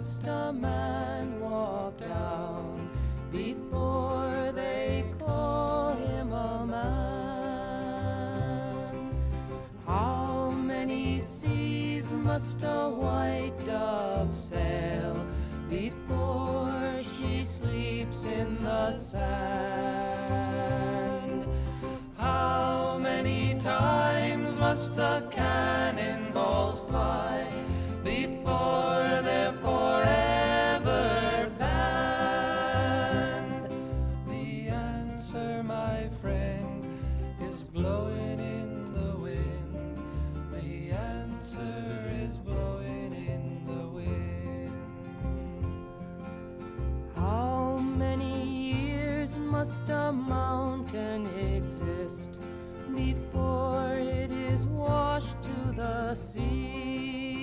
Must a man walk down before they call him a man? How many seas must a white dove sail before she sleeps in the sand? How many times must the cannonballs fly must a mountain exist before it is washed to the sea?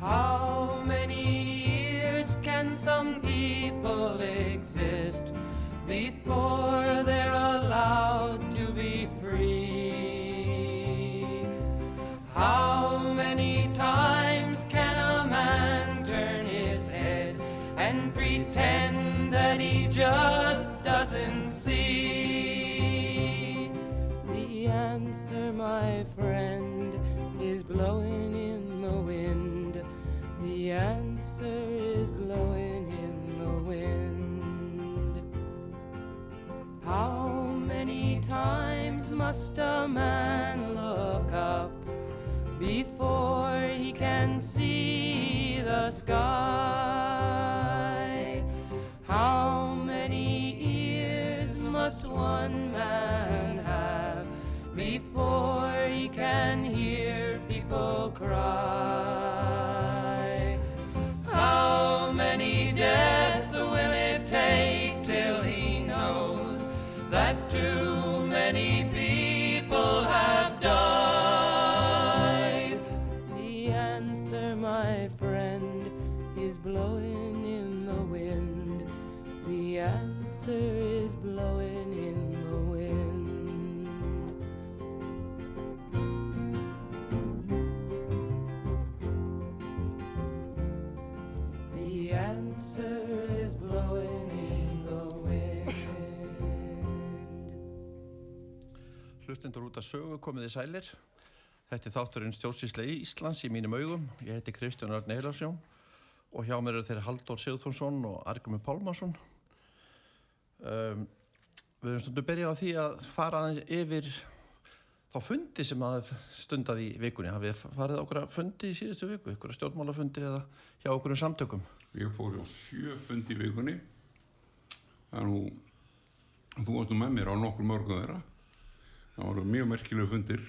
How many years can some people exist before they're allowed to be free? How many times can a man turn his head and pretend just doesn't see? The answer, my friend, is blowing in the wind. The answer is blowing in the wind. How many times must a man look up before he can see the sky? Cry? Hlustendur út af sögu komið í sælir. Þetta er þátturinn stjórnsýslega Íslands í mínum augum. Ég heiti Kristján Arne Heilarsjón og hjá mér eru þeirri Halldór Sigþónsson og Argrimur Pálmarsson. Um, við höfum stundu byrjað á því að fara yfir þá fundi sem að stundaði í vikunni. Hafið þið farið á okkur fundi í síðustu viku, okkur stjórnmálafundi eða hjá okkur samtökum? Ég fór á sjö fundi í vikunni. Er nú, þú varst nú með mér á nokkur mörgum þeirra. Það voru mjög merkilegu fundir.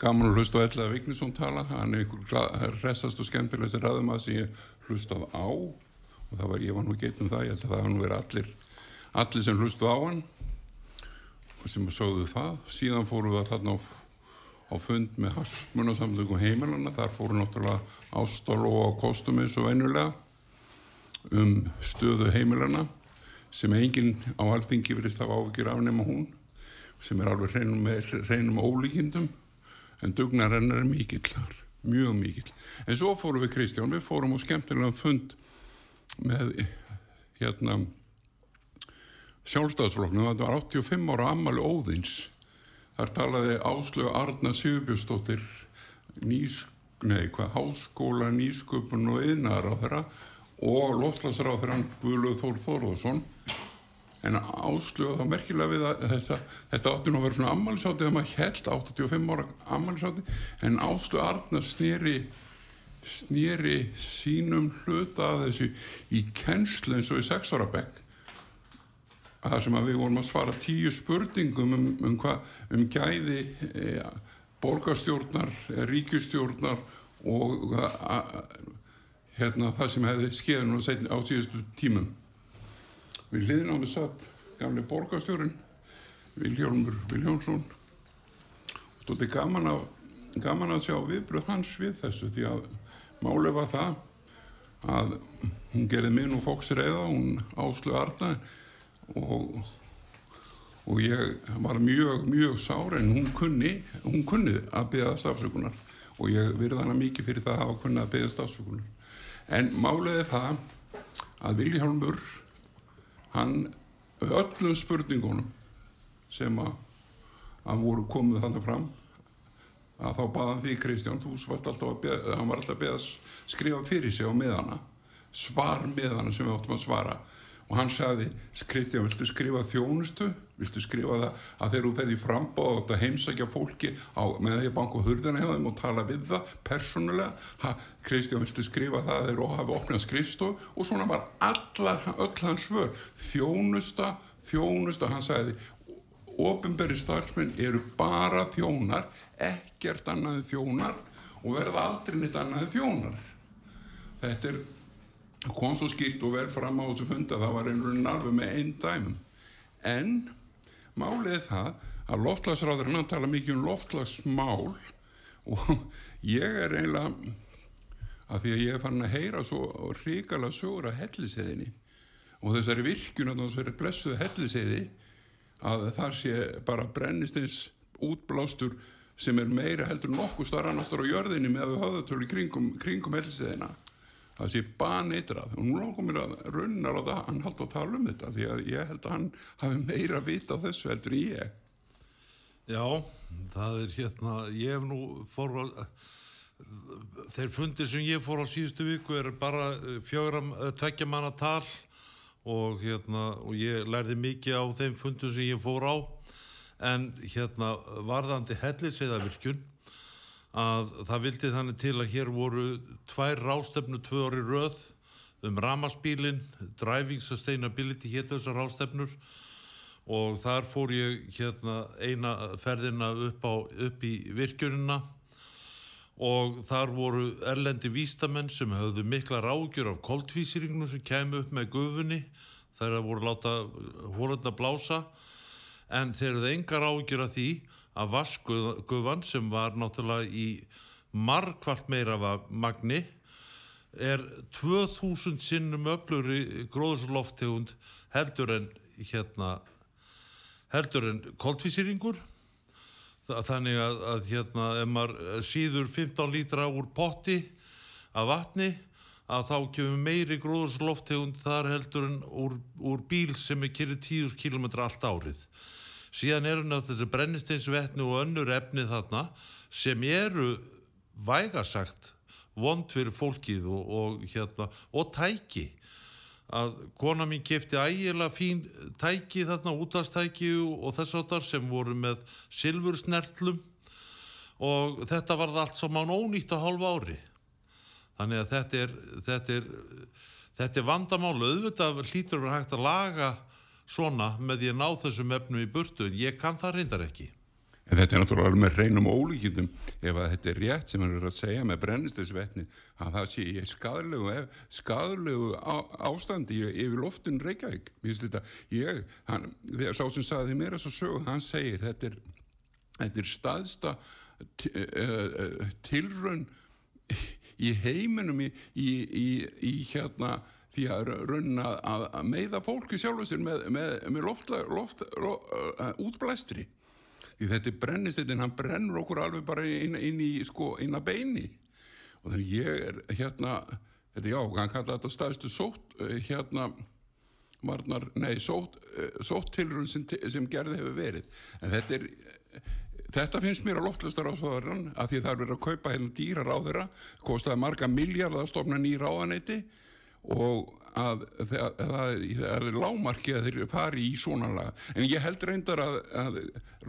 Gaman að hlusta á Ellaði Vignisson tala. Hann er einhver hressast og skemmtilegst ræðum að sem ég hlustað á. Og það var, ég var nú geitt um það. Ég held að það var nú verið allir, allir sem hlustu á hann. Og sem sögðu það. Síðan fórum við þarna á, á fund með harsmunasamtökum heimilana. Þar fóru náttúrulega ástál og kostum eins og venjulega um stöðu heimilana sem enginn á alþingi verist hafa ávikið af nema hún sem er alveg hreinum, hreinum ólíkindum en dugnar hennar er mikill mjög mikill. En svo fórum við Kristján, við fórum á skemmtilega fund með hérna sjálfstæðsfloknum, þetta var 85 ára ammali óðins. Þar talaði Áslögu Arna Sigurbjörnsdóttir nýsk, nei hvað, háskóla, nýsköpun og yðnar á þeirra og loftlagsráð þeirra Guðluð Þór Þórðarsson en áslögu þá merkilega við að þessa, þetta átti nú að vera svona ammalisátti þegar maður held 85 ára ammalisátti en áslögu Arna snýri snýri sínum hluta af þessu í kennslu eins og í sex ára bekk það sem að við vorum að svara tíu spurningum um, um, hva, um gæði e, borgarstjórnar, ríkistjórnar og a, a, hérna, það sem hefði seinni- á síðustu tímum. Við mig satt gamli borgarstjórin Viljálmur Viljónsson og stótti gaman að, gaman að sjá viðbröð hans við þessu því að málið var það að hún gerði minn og fóks reyða, hún áslu Arna og, og ég var mjög, mjög sár en hún kunni, hún kunni að beða stafsökunar og ég virði hana mikið fyrir það að hafa kunnið að beða stafsökunar. En málið er það að Viljálmur, hann öllum spurningunum sem að, að voru komið þannig fram að þá baðan því Kristján, þú varst alltaf að beða, hann var alltaf að beða skrifa fyrir sig á miðana, svar miðana sem við áttum að svara. Og hann sagði, Kristján, viltu skrifa þjónustu, viltu skrifa það að þegar þú ferði frambáð og þetta heimsækja fólki á, með því að banka hurðina hjá þeim og tala við það persónulega, Kristján, viltu skrifa það þegar þú hafi opnað skrifstof og svona var allar, öll hans svör, þjónusta, þjónusta, hann sagði, ofinberi starfsmenn eru bara þjónar, ekkert annaði þjónar og verða aldrei neitt annaði þjónar. Þetta er, kom svo skýrt og vel fram á þessu funda, það var einhvern veginn alveg með einn dæmum. En málið er það að loftlagsráður hann tala mikið um loftlagsmál og ég er eiginlega, að því að ég er fann að heyra svo ríkala sögur að helliseðinni og þessari virkun að þessari blessuðu helliseði að það sé bara brennistins útblástur sem er meira heldur nokkuð starf annars þar á jörðinni með að við höfðatölu kringum, kringum helseðina það sé baneitrað. Og nú langar mér að runna á það hann haldt að tala um þetta því að ég held að hann hafi meira vita á þessu heldur en ég. Já, það er hérna, ég hef nú fór á, þeir fundir sem ég fór á síðustu viku er bara fjögram, tveggja manna tal og hérna, og ég lærði mikið á þeim fundum sem ég fór á. En hérna varðandi helliseiðavirkjun að það vildi þannig til að hér voru tvær rástefnu tvö orði röð um ramaspílin, Driving Sustainability hétt þessar rástefnur og þar fór ég hérna eina ferðina upp, á, upp í virkjunina. Og þar voru erlendi vístamenn sem höfðu mikla rágjur af koltvísýringnu sem kemur upp með gufunni þegar það voru láta hólurna blása. En þeir eru engar ágjur af því að vaskgufan sem var náttúrulega í margvalt meira magni er 2000 sinnum öfluri gróðursloftegund heldur en hérna heldur en koltvísýringur. Þannig að, að hérna ef maður síður 15 lítra úr potti af vatni að þá kemur meiri gróðursloftegund þar heldur en úr, úr bíl sem er kyrri 10 km allt árið síðan eru náttúrulega þessi brennisteinsvetni og önnur efni þarna sem eru vægasagt vond fyrir fólkið og, og, hérna, og tæki. Að kona mín kefti ægilega fín tæki þarna, útastæki og, þess áttar sem voru með silfursnertlum. Og þetta var allt saman ónýtt á hálf ári. Þannig að þetta er þetta er, þetta er vandamál. Auðvitað hlýtur að vera hægt að laga svona með að ná þessum efnum í burtu ég kann það reyndar ekki En þetta er náttúrulega alveg með reynum ólíkjöndum ef að þetta er rétt sem hann er að segja með brennistisvetni að það sé í skadlegu, skadlegu á, ástandi yfir loftun Reykjavík. Þetta, ég, hann, þegar sá sem saði mér þess að sögu, hann segir þetta er, þetta er staðsta tilraun í heiminum í, í, í, í hérna því að raunna að, meiða fólki sjálfur sér með, með, með loft, loft, loft, uh, útblæstri. Því þetta er brennistinn, hann brennur okkur alveg bara inn, inn í sko, inn að beini. Og þannig ég er hérna, þetta já, hann kalla þetta staðstu sótt hérna varnar, nei, sótt, sóttilrun sem, sem gerði hefur verið. En þetta er Þetta finnst mér að loftlistar á þaðurann að því það er verið að kaupa hérna dýra ráðira, kostiði marga miljard að stofna nýra ráðaneyti og að það, er lámarki að þeir fari í svona laga. En ég held reyndar að, að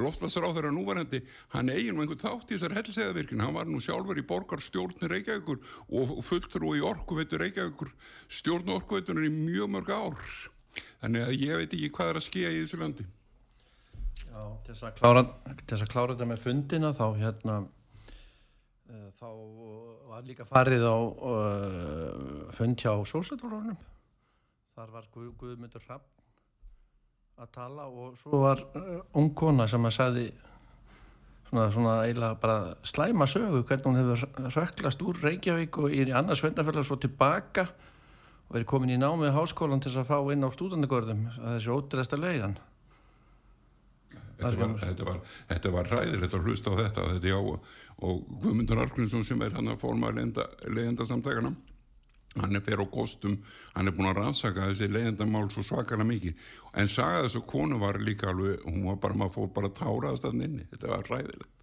loftlagsráður á núvarandi, hann eigin með einhvern þátt í þessar helseðavirkina, hann var nú sjálfur í borgarstjórnir Reykjavíkur og fulltrú í orkuveitur Reykjavíkur, stjórn orkuveiturinn í mjög mörg ár Þannig að ég veit ekki hvað er að skýja í þessu landi. Já, til þess að klára, að klára þetta með fundina þá hérna þá var líka farið á uh, fund hjá sósættalónum þar var Guð, Guðmundur Rapp að tala og svo var uh, ung kona sem að sagði svona, svona eiginlega bara slæma sögu hvernig hún hefur röklast úr Reykjavík og í annars svendafélag svo tilbaka og verið komin í námið háskólan til að fá inn á stúdandagörðum að þessi ótrúðasta leigan Þetta var, þetta var, þetta var ræðilegt að hlusta á þetta, þetta já, og Guðmundur Argrímsson sem er hann að forma leiðenda samtækana, hann er fyrir á kostum, hann er búin að rannsaka þessi leiðendamál svo svakalega mikið, en saga þessu konu var líka alveg, hún var bara, maður fór bara að táraðast þann inni, þetta var ræðilegt.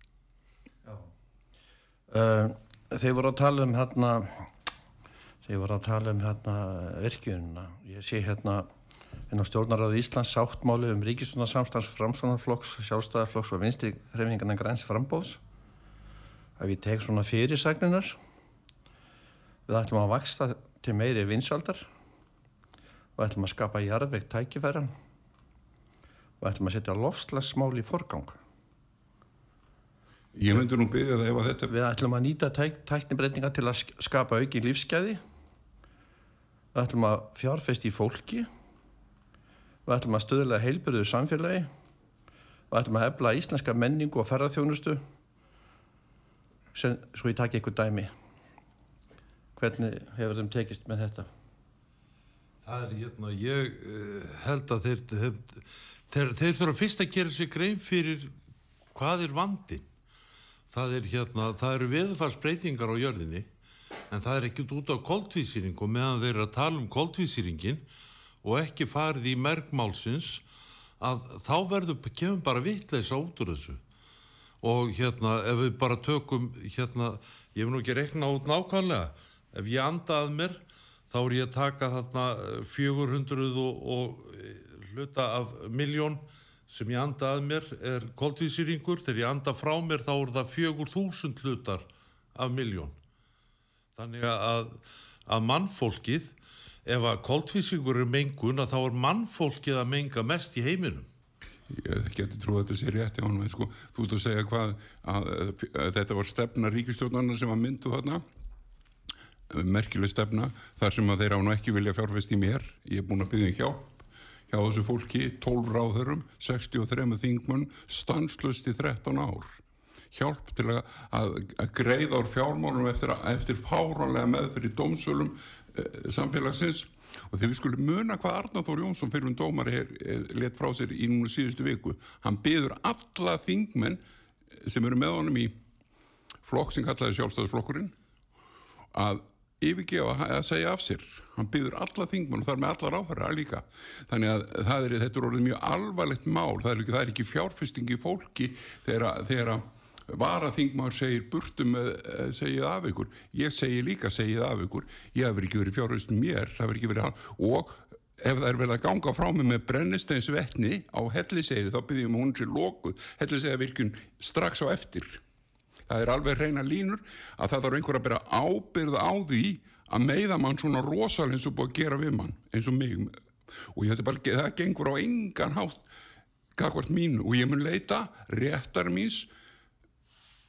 Uh, þeir voru að tala um hérna þeir voru að tala um hérna virkjunina. Ég sé hérna inn á stjórnaráðu Íslands sáttmáli um ríkistjónarsamstans framsvonarflokks, sjálfstæðarflokks og vinstri hreyfingarna græns frambóðs ef ég tek svona fyrirsagninar við ætlum að vaksta til meiri vinsaldar og ætlum að skapa jarðveikt tækifæra. Og ætlum að setja lofslagsmál í forgang. Ég myndi nú byggja það ef að þetta, Við ætlum að nýta tæk, tæknibreitinga til að sk- skapa auki lífsgæði. Við ætlum að fjárfest í fólki. Við ætlum að stöðlega heilbyrðu samfélagi. Við ætlum að efla íslenska menningu og ferðarþjónustu. Sem, svo ég taki eitthvað dæmi. Hvernig hefur þeim tekist með þetta? Það er hérna, ég uh, held að þeir, þeir, þeir, þeir þurfa fyrst að gera sér grein fyrir hvað er vandin. Það er hérna, það eru veðfarsbreytingar á jörðinni en það er ekkert út á koltvísýring og meðan þeir eru að tala um koltvísýringin og ekki farið í merkmálsins að þá verður, kemur bara vitleisa út úr þessu. Og hérna ef við bara tökum hérna, ég hef nú ekki rekna út nákvæmlega. Ef ég anda að mér þá er ég að taka þarna eh, 400 og, og eh, hluta af miljón sem ég anda að mér er koltvísýringur, þegar ég anda frá mér þá er það 4000 hlutar af miljón þannig að, að mannfólkið ef að koltvísýringur er mengun að þá er mannfólkið að menga mest í heiminum. Ég geti trúið að þetta sé rétt en sko, þú ert að segja hvað, að, að þetta var stefna ríkistjórnarnar sem var myndu þarna, merkileg stefna, þar sem að þeir á nú ekki vilja fjárfest í mér, ég er búin að byggja um hjálp, hjá þessu fólki 12 ráðurum, 63 þingmunn stanslust í 13 ár hjálp til að, að, að greiða úr fjármálum eftir, eftir fáránlega meðfyrir dómsölum eh, samfélagsins. Og þegar við skulum muna hvað Arnar Þór Jónsson fyrir um dómar er, er let frá sér í núna síðustu viku hann byður alla þingmenn sem eru með honum í flokk sem kallaði sjálfstæðisflokkurinn að yfirgefa að segja af sér. Hann byður alla þingmenn og þar með alla ráðherra líka. Þannig að er, þetta er orðið mjög alvarlegt mál. Það er ekki, ekki fjárfesting í fólki þegar, þegar varaþingmaður segir burtum eh, segið af ykkur, ég segi líka segið af ykkur, ég hef ekki verið fjárfestin mér það hef ekki verið hann. Og ef það er verið að ganga frá mig með brennistæns vetni á helliseiði þá byrjum hún sér lókuð helliseiði virkun strax á eftir. Það er alveg reyna línur að það þarf einhver að byrja ábyrða á því að meiða mann svona rosal eins og búið að gera við mann eins og mig. Og ég þetta bara, það gengur á engan hátt kakvart mín og ég mun leita réttar míns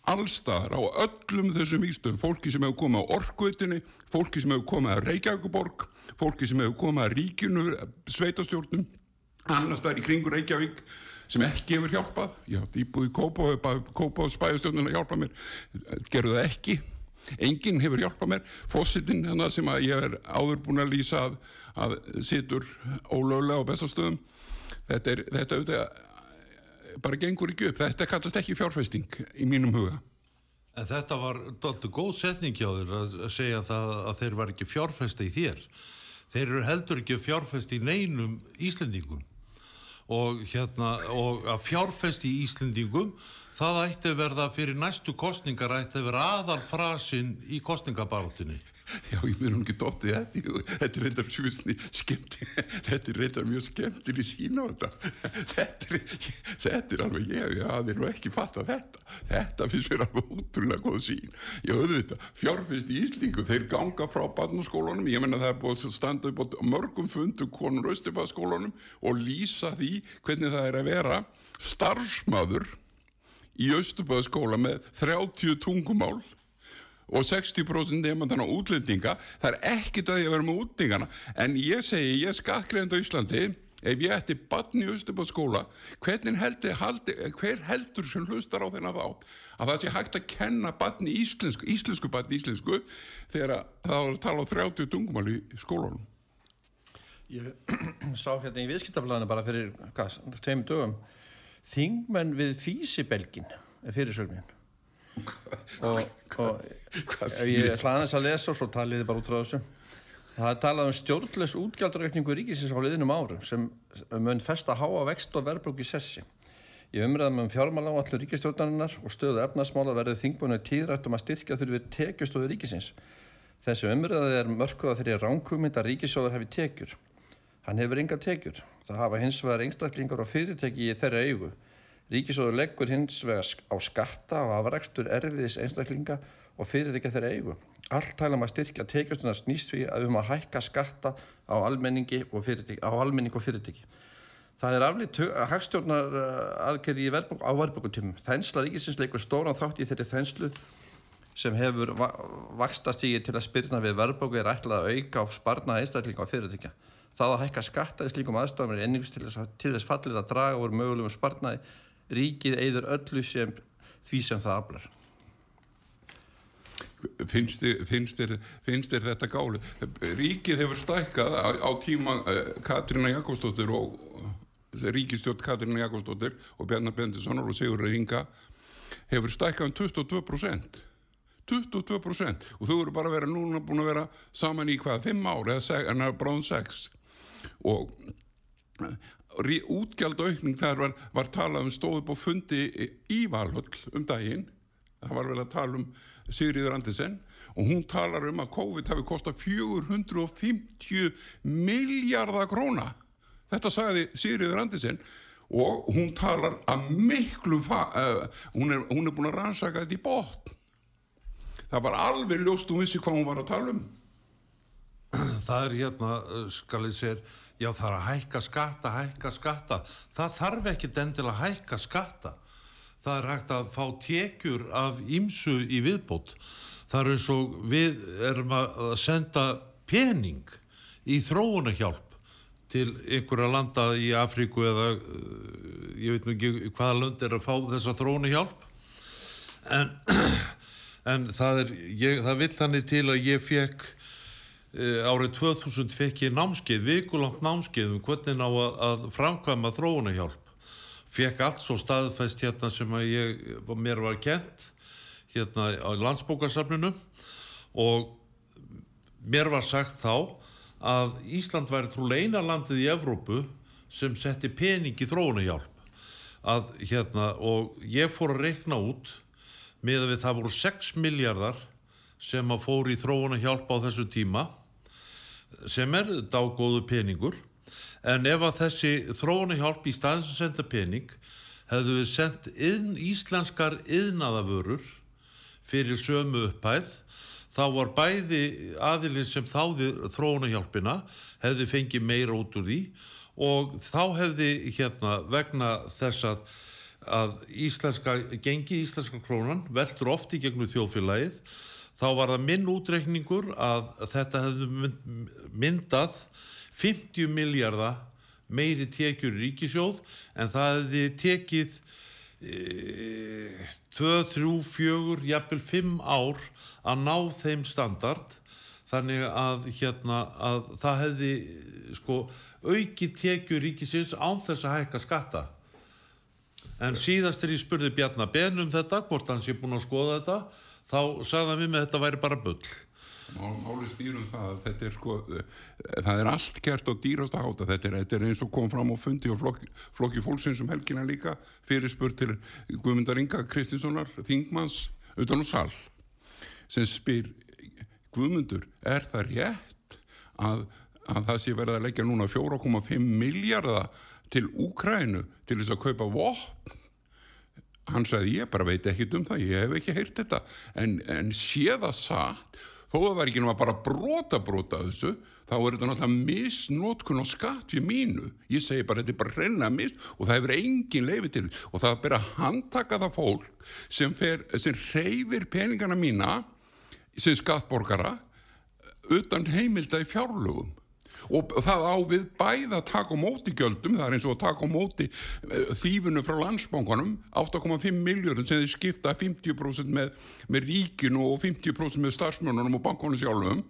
allstaðar á öllum þessum vístöðum, fólki sem hefur komið á orkuutinni, fólki sem hefur komið að Reykjavíkuborg, fólki sem hefur komið að ríkinu, sveitastjórnum, annars það er í kringur Reykjavík sem ekki hefur hjálpað, ég átti íbúið Kópa og Kópa og spæðastjórnuna hjálpað mér, gerðu það ekki, enginn hefur hjálpað mér, fósitinn hérna sem að ég er áður búin að lýsa að, að situr ólöglega á bestastöðum, þetta er, þetta auðvitað bara gengur ekki upp, þetta kallast ekki fjárfesting í mínum huga. En þetta var doldið góð setning hjá þér að segja það að þeir var ekki fjárfesta í þér. Þeir eru heldur ekki fjárfesta í neinum Íslendingum og, hérna, og að fjárfesta í Íslendingum það ætti verða fyrir næstu kostningar ætti að vera aðal frasinn í kostningabaróttinni. Já, ég mér hún ekki dóttið þetta, þetta er reyndar sjúsni skemmti, þetta er reyndar mjög skemmtileg sín á þetta, þetta er, þetta er alveg ég, já, það er nú ekki fatt að þetta, þetta finnst mér alveg útrúlega góð sín, ég höfðu þetta, fjárfyrst í Íslingu, þeir ganga frá barnaskólanum, ég menna það er búið að standa upp á mörgum fundu konur austubaskólanum og lýsa því hvernig það er að vera. Starfsmaður í austubaskóla með 30 tungumál og 60% nefndan á útlendinga. Það er ekkit að ég vera með útlendingana. En ég segi, ég er skattgreðand á Íslandi. Ef ég ætti barn í haldi, hver heldur sem hlustar á þennan þátt að það sé hægt að kenna barn í íslensku íslensku barn í íslensku þegar að það var að tala á 30 tungumál í skólanum? Ég sá hérna í viðskiptaflæðinu bara fyrir, tveim dögum Þingmenn við Físibelgin er fyrirsögnin og, og ef ég aðeins að lesa og svo talið þið bara út frá þessu það er talað um stjórnlegs útgjaldaraukningu ríkisins á liðinum árum sem mun festa háa vext og verðbrúk í sessi Í umræðum um fjármála á allir ríkistjórnarinnar og stöðu efnarsmála verður þingbúinu tíðrætt um að styrkja þurfi tekjustóðu ríkisins. Þessi umræði er mörkuða þeirri ránkugmynd að ríkisjóður hefði tekjur. Hann hefur enga tekjur. Það hafa hins vegar einstaklingar og fyrirtæki í þeirra augu. Ríkisjóður leggur hins vegar á skatta og afrækstur erfiðis einstaklinga og fyrirtækja þeirra eigu. Allt tala um að styrkja tekjustuna snýst því að um að hækka skatta á og almenning og fyrirtæki. Það er aflýtt hagstjórnar aðgerði í verðbók, á verðbókutímum. Þensla ríkisins leikur stóran þátt í þeirri þenslu sem hefur va vakstastígi til að spyrna við verðbóku er ætlað að auka á sparnaða einstaklinga á fyrirtækja. Það að hækka skatta í slíkum aðstofum er enningust til þess, til þess fallið að draga úr mögulegum sparnaði. Ríkið eigður öllu sem því sem það aflar. finnst þér, finnst þér, finnst þér þetta gáli ríkið hefur stækkað á, á tíma uh, Katrína Jakobsdóttir og ríkistjótt Katrína Jakobsdóttir og Bjarnar Bendissonar og Sigur Ringa hefur stækkað um 22% 22% og þau eru bara vera núna búin að vera saman í hvað, 5 ár eða bráðum 6 og útgjaldaaukning þar var, var talað um stóð upp á fundi í Valhöll um daginn. Það var vel að tala um Sigriður Andersen. Og hún talar um að COVID hafi kostað 450 miljardar króna. Þetta sagði Sigriður Andersen. Og hún talar að miklu uh, hún, er, hún er búin að rannsaka þetta í botn. Það var alveg ljóst hún vissi hvað hún var að tala um. Það er hérna, uh, skal ég sér, já það er að hækka skatta, hækka skatta. Það þarf ekki endilega að hækka skatta. Það er hægt að fá tekjur af ímsu í viðbót. Það er eins og við erum að senda pening í þróunahjálp til einhverja landa í Afríku eða uh, ég veit nú ekki hvaða lönd er að fá þessa þróunahjálp. En, en það, er, ég, það vill þannig til að ég fekk árið 2000 fekk ég námskeið, vikulangt námskeið um hvernig á að, að framkvæma þróunahjálp. Fekk allt svo staðfæst hérna sem að ég, mér var kent hérna á landsbókarsafninu og mér var sagt þá að Ísland væri trúlega eina landið í Evrópu sem setti pening í þróunahjálp að hérna og ég fór að reikna út með að við það voru 6 miljardar sem að fór í þróunahjálp á þessu tíma sem er dágóðu peningur. En ef að þessi þróunahjálp í staðin sem senda pening hefðu við sendt inn, íslenskar yðnaðavörur fyrir sömu upphæð þá var bæði aðilinn sem þáði þróunahjálpina hefði fengið meira út úr því og þá hefði hérna vegna þess að, að íslenska, gengi íslenska krónan veldur oft í gegnum þjóðfélagið þá var það minn útreikningur að þetta hefði mynd- myndað 50 miljardar meiri tekjur ríkisjóð en það hefði tekið e, 2, 3, 4, jafnvel 5 ár að ná þeim standard. Þannig að, hérna, að það hefði sko, aukið tekjur ríkisins án þess að hækka skatta. En síðast er ég spurði Bjarnar Ben um þetta hvort hans ég búin að skoða þetta þá sagði hann við með þetta væri bara bull. Mál, máli stýrum það að þetta er sko eh, það er allt gert á dýrasta háta þetta er, þetta er eins og kom fram á fundi og flokki, flokki fólksins um helgina líka fyrirspur til Guðmundar Inga Kristinssonar, Þingmanns utan á sal sem spyr Guðmundur, er það rétt að, að það sé verið að leggja núna 4,5 miljardar til Úkrænu til þess að kaupa vopn hann sagði ég bara veit ekki um það, ég hef ekki heyrt þetta. En, en sé það satt þó það var ekki náttúrulega bara brota brota þessu, þá er þetta náttúrulega misnótkun og skatt við mínu. Ég segi bara þetta er bara reyna mis og það hefur engin leifi til og það er bara að handtaka það fólk sem, fer, sem reyfir peningana mína sem skattborgara utan heimilda í fjárlögum og það á við bæða taka á móti gjöldum, það er eins og taka á móti uh, þýfunu frá landsbankanum 8,5 miljóðum sem þeir skipta 50% með, með ríkinu og 50% með starfsmönunum og bankunum sjálfum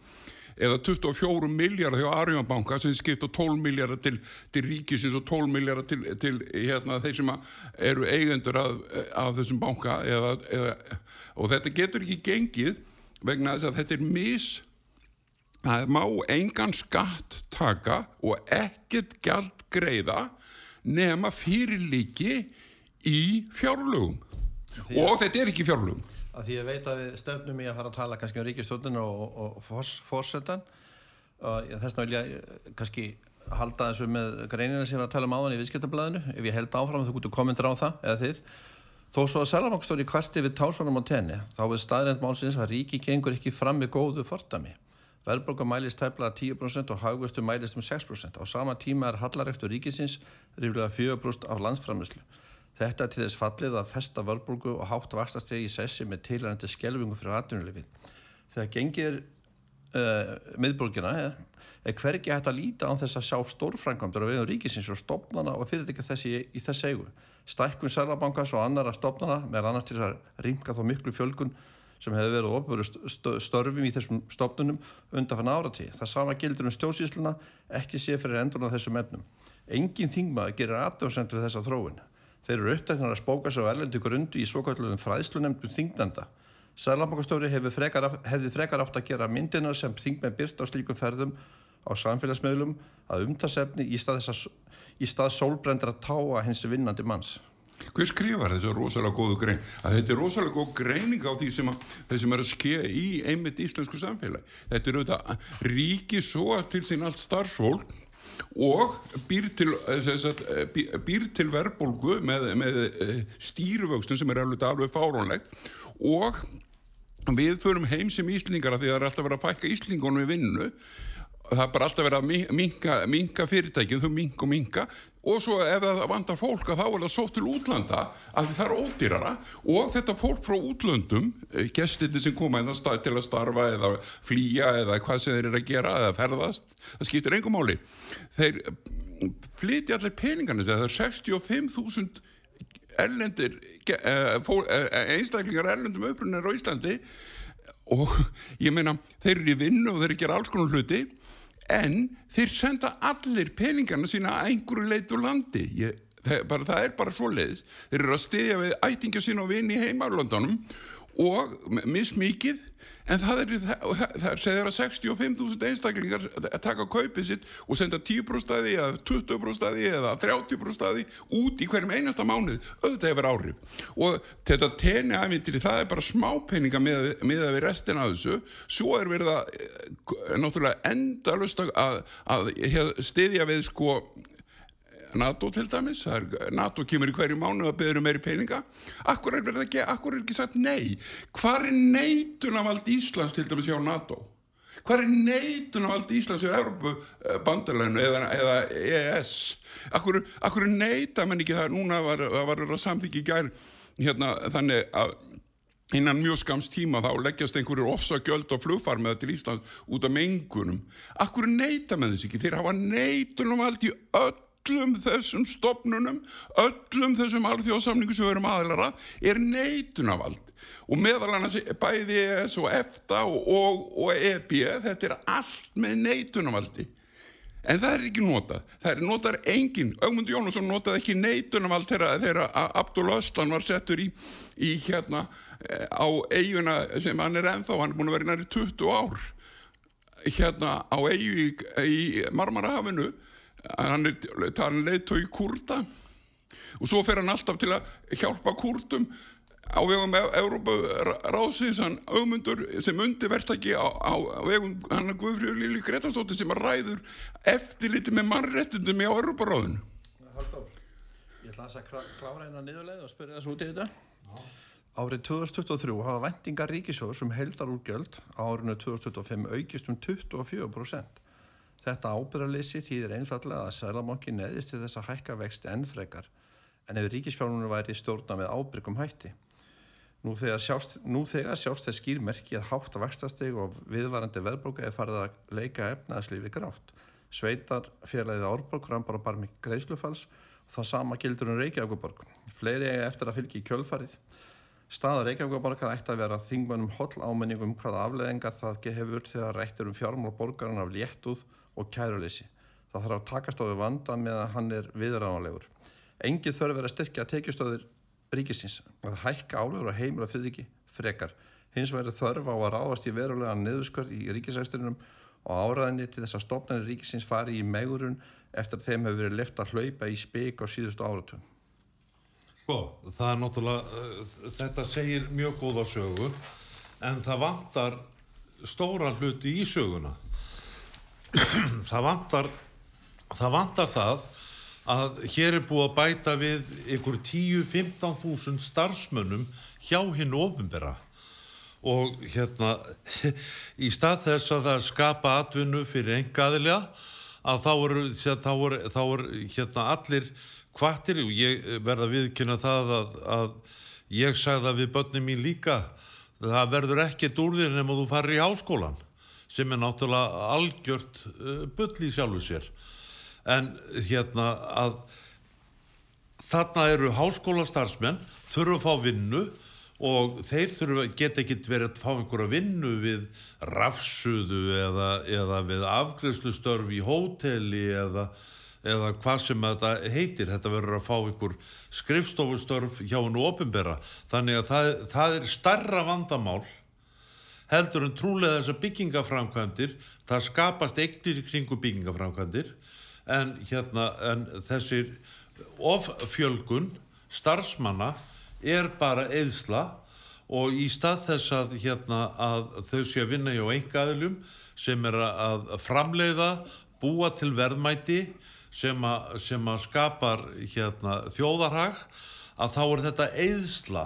eða 24 miljardar hjá Arjónbanka sem skipta 12 miljardar til, til ríkisins og 12 miljardar til, til hérna, þeir sem eru eigendur af, af þessum banka eða, eða, og þetta getur ekki gengið vegna þess að þetta er mis það má engan skatt taka og ekkert gjald greiða nema fyrirlíki í fjárlugum og þetta er ekki fjárlugum að því ég veit að við stefnum í að fara að tala kannski um ríkistjóðinu og, og, fórsetan og þess vegna vil ég eh, kannski halda þessu með greinina sem var að tala um áðan í viðskiptablaðinu. Ef ég held áfram þú getur komendur á það eða þið. Þó svo að Sælabanksstóri kvarti við tásunum á tenni þá er staðrænt málsins að ríki gengur ekki fram með góðu fordami verðbólga mælist tæplega 10% og hagvöstu mælist um 6% á sama tíma er hallarektur ríkisins ríflega 4% af landsframislu Þetta er til þess fallið að festa vörbulgu og hátt vastastegi í sessi með tilhærandi skjelvingu fyrir atvinnulefið. Þegar gengir uh, miðbulgina er, er hvergi hægt að líta á þess að sjá stórfrangamdur á vegum ríkisins og stopnana og fyrirtækja þessi í þess eigu. Stækkun Sælabankans og annara stopnana með annars til þess að ringa þá miklu fjölgun sem hefur verið ofurur störfum í þessum stopnunum undan fann áratí. Það sama gildur um stjósísluna, ekki sé fyrir endurna þessum efnum. Engin þingmaður gerir aðdjóðsend við þessa þróun. Þeir eru upptæknar að spóka svo erlendu grundu í svokvöldunum fræðslunemndum þingnanda. Sælabankastóri hefði frekar, frekar átt að gera myndinar sem þingmenn byrt á slíkum ferðum á samfélagsmiðlum að umtasefni í stað, stað sólbrendra táa hins vinnandi manns. Hver skrifar þessu rosalega góðu grein? Að þetta er rosalega góð greining á því sem, að, sem er að skeia í einmitt íslensku samfélag. Þetta er auðvitað ríki svo til sín allt starfsfólk og býr til, sagt, býr til verðbólgu með, með stýruvöxtum sem er alveg, alveg fárónlegt og við förum heim sem íslingar af því að það er alltaf verið að fækka íslingunum í vinnu það er bara alltaf verið að minka, minka fyrirtækið, þau minka og minka og svo ef það vantar fólk að þá er það svo til útlanda að það er ódýrara. Og þetta fólk frá útlöndum gestinni sem koma inn að til að starfa eða flýja eða hvað sem þeir eru að gera eða ferðast, það skiptir engum máli. Þeir flytja allir peningarnir þegar það er 65.000 erlendir einstaklingar erlendum upprunnar á Íslandi. Og ég meina þeir eru í vinnu og þeir eru að gera alls konar hluti en þeir senda allir peningarna sína að einhverju leitu landi. Ég, bara, það er bara svo leiðis þeir eru að stiðja við ætingja sína og vinni í heimalöndunum og mismikið en það er, að 65.000 einstaklingar að taka kaupið sitt og senda 10% staði eða 20% staði eða 30% staði út í hverjum einasta mánuð auðvitað hefur áhrif. Og þetta tenni aðvindili það er bara smápenninga með, með að við restina af þessu. Svo er verið að náttúrulega endalust að, að, að stiðja við sko NATO til dæmis, NATO kemur í hverju mánu að beður um meiri peninga. Akkur er verið ekki, akkur er ekki sagt nei? Hvað er neitunavald Íslands til dæmis hjá NATO? Hvað er neitunavald Íslands hjá Európu bandarleginu eða, eða EES akkur, akkur neita menn ekki það? Núna var, var það samþykki gær hérna þannig að innan mjög skams tíma þá leggjast einhverjur ofsagjöld og flugfarmiða til Íslands út af mengunum. Akkur neita menn þess ekki? Þeir hafa neitunavald í öll öllum þessum stopnunum, öllum þessum alþjóðsamningu sem við erum aðlara er neitunavald og meðal annars bæði ES og EFTA og, og, og EB, þetta er allt með neitunavaldi en það er ekki notað, það er notað engin, Ögmundi Jónusson notaði ekki neitunavald þegar Abdul Öslan var settur í, í hérna á eiguna sem hann er ennþá, hann er búin að vera næri 20 ár hérna á eigu í, í Marmarahafinu hann er talin leiðtói kurda og svo fer hann alltaf til að hjálpa kurdum á vegum Európa ráðsins hann augmundur sem undir verktaki á, á, á vegum hann Guðfríður Lili Gretarsdóttir sem ræður eftirliti með mannréttundum í Európa Halldór, ég ætla að klá- klára hérna niðurleið og spyrja þessu út í þetta. Árið 2023 hafa vendingar ríkisjóðs um heldarúrgjöld á árinu 2025 aukist um 24%. Þetta ábyrðarleysi þýðir einfallega að Sælabanki neðist til þess að hækka vexti enn frekar en ef ríkisfjármunum væri stjórna með ábyrgum hætti. Nú þegar sjást, þess skýrmerki að hátt að vextasteg og viðvarandi veðbróka er farið að leika efnaðslífi grátt. Sveitar félagið Árborg rampar á barmi greiðslufalls og það sama gildur um Reykjavíkuborg. Fleiri eiga eftir að fylgja í kjölfarið. Staða Reykjavíkuborgar ætti að vera þingmönnum holl ámenning um hvaða afleðingar það hefur þegar rættir um fjármál borgarinn af léttúð og kæruleysi. Það þarf að takast á við vanda með að hann er viðræðanlegur. Engið þörf er að styrkja tekjustöður ríkisins að hækka álegur og heimila fyrirtæki frekar. Hins vegar þörf á að ráðast í verulega niðurskörð í ríkisæsturinum og áræðinni til þess að stofnarnir ríkisins fari í megurun eftir að þeim hefur verið left að hlaupa í spik á síðustu áratum. Sko, það er náttúrulega, uh, þetta segir mjög góða sögu, en það vantar stóra hluti í söguna. Það vantar, það vantar það að hér er búið að bæta við ykkur 10-15 þúsund starfsmönnum hjá hinn ofinbera og hérna í stað þess að það skapa atvinnu fyrir engaðilega að þá eru, þá eru, þá eru hérna allir kvartir og ég verða viðkynna það að, að ég sagði það við börnum mín líka. Það verður ekkert úr þér nema þú farir í háskólan sem er náttúrulega algjört uh, bull í sjálfu sér. En hérna að þarna eru háskólastarfsmenn þurfa að fá vinnu og þeir þurfa, geta ekkit verið að fá einhverja vinnu við rafsuðu eða, eða við afgreðslustörf í hóteli eða, eða hvað sem þetta heitir. Þetta verður að fá einhver skrifstofustörf hjá hennu ofinbera þannig að það, það er starra vandamál heldur en trúlega þessar byggingaframkvæmdir það skapast eignir kringu byggingaframkvæmdir en hérna en þessir offjölgun starfsmanna er bara eðsla og í stað þess að, hérna, að þau sé að vinna hjá engaðilum sem er að framleiða, búa til verðmæti sem að, sem að skapar hérna, þjóðarhag að þá er þetta eðsla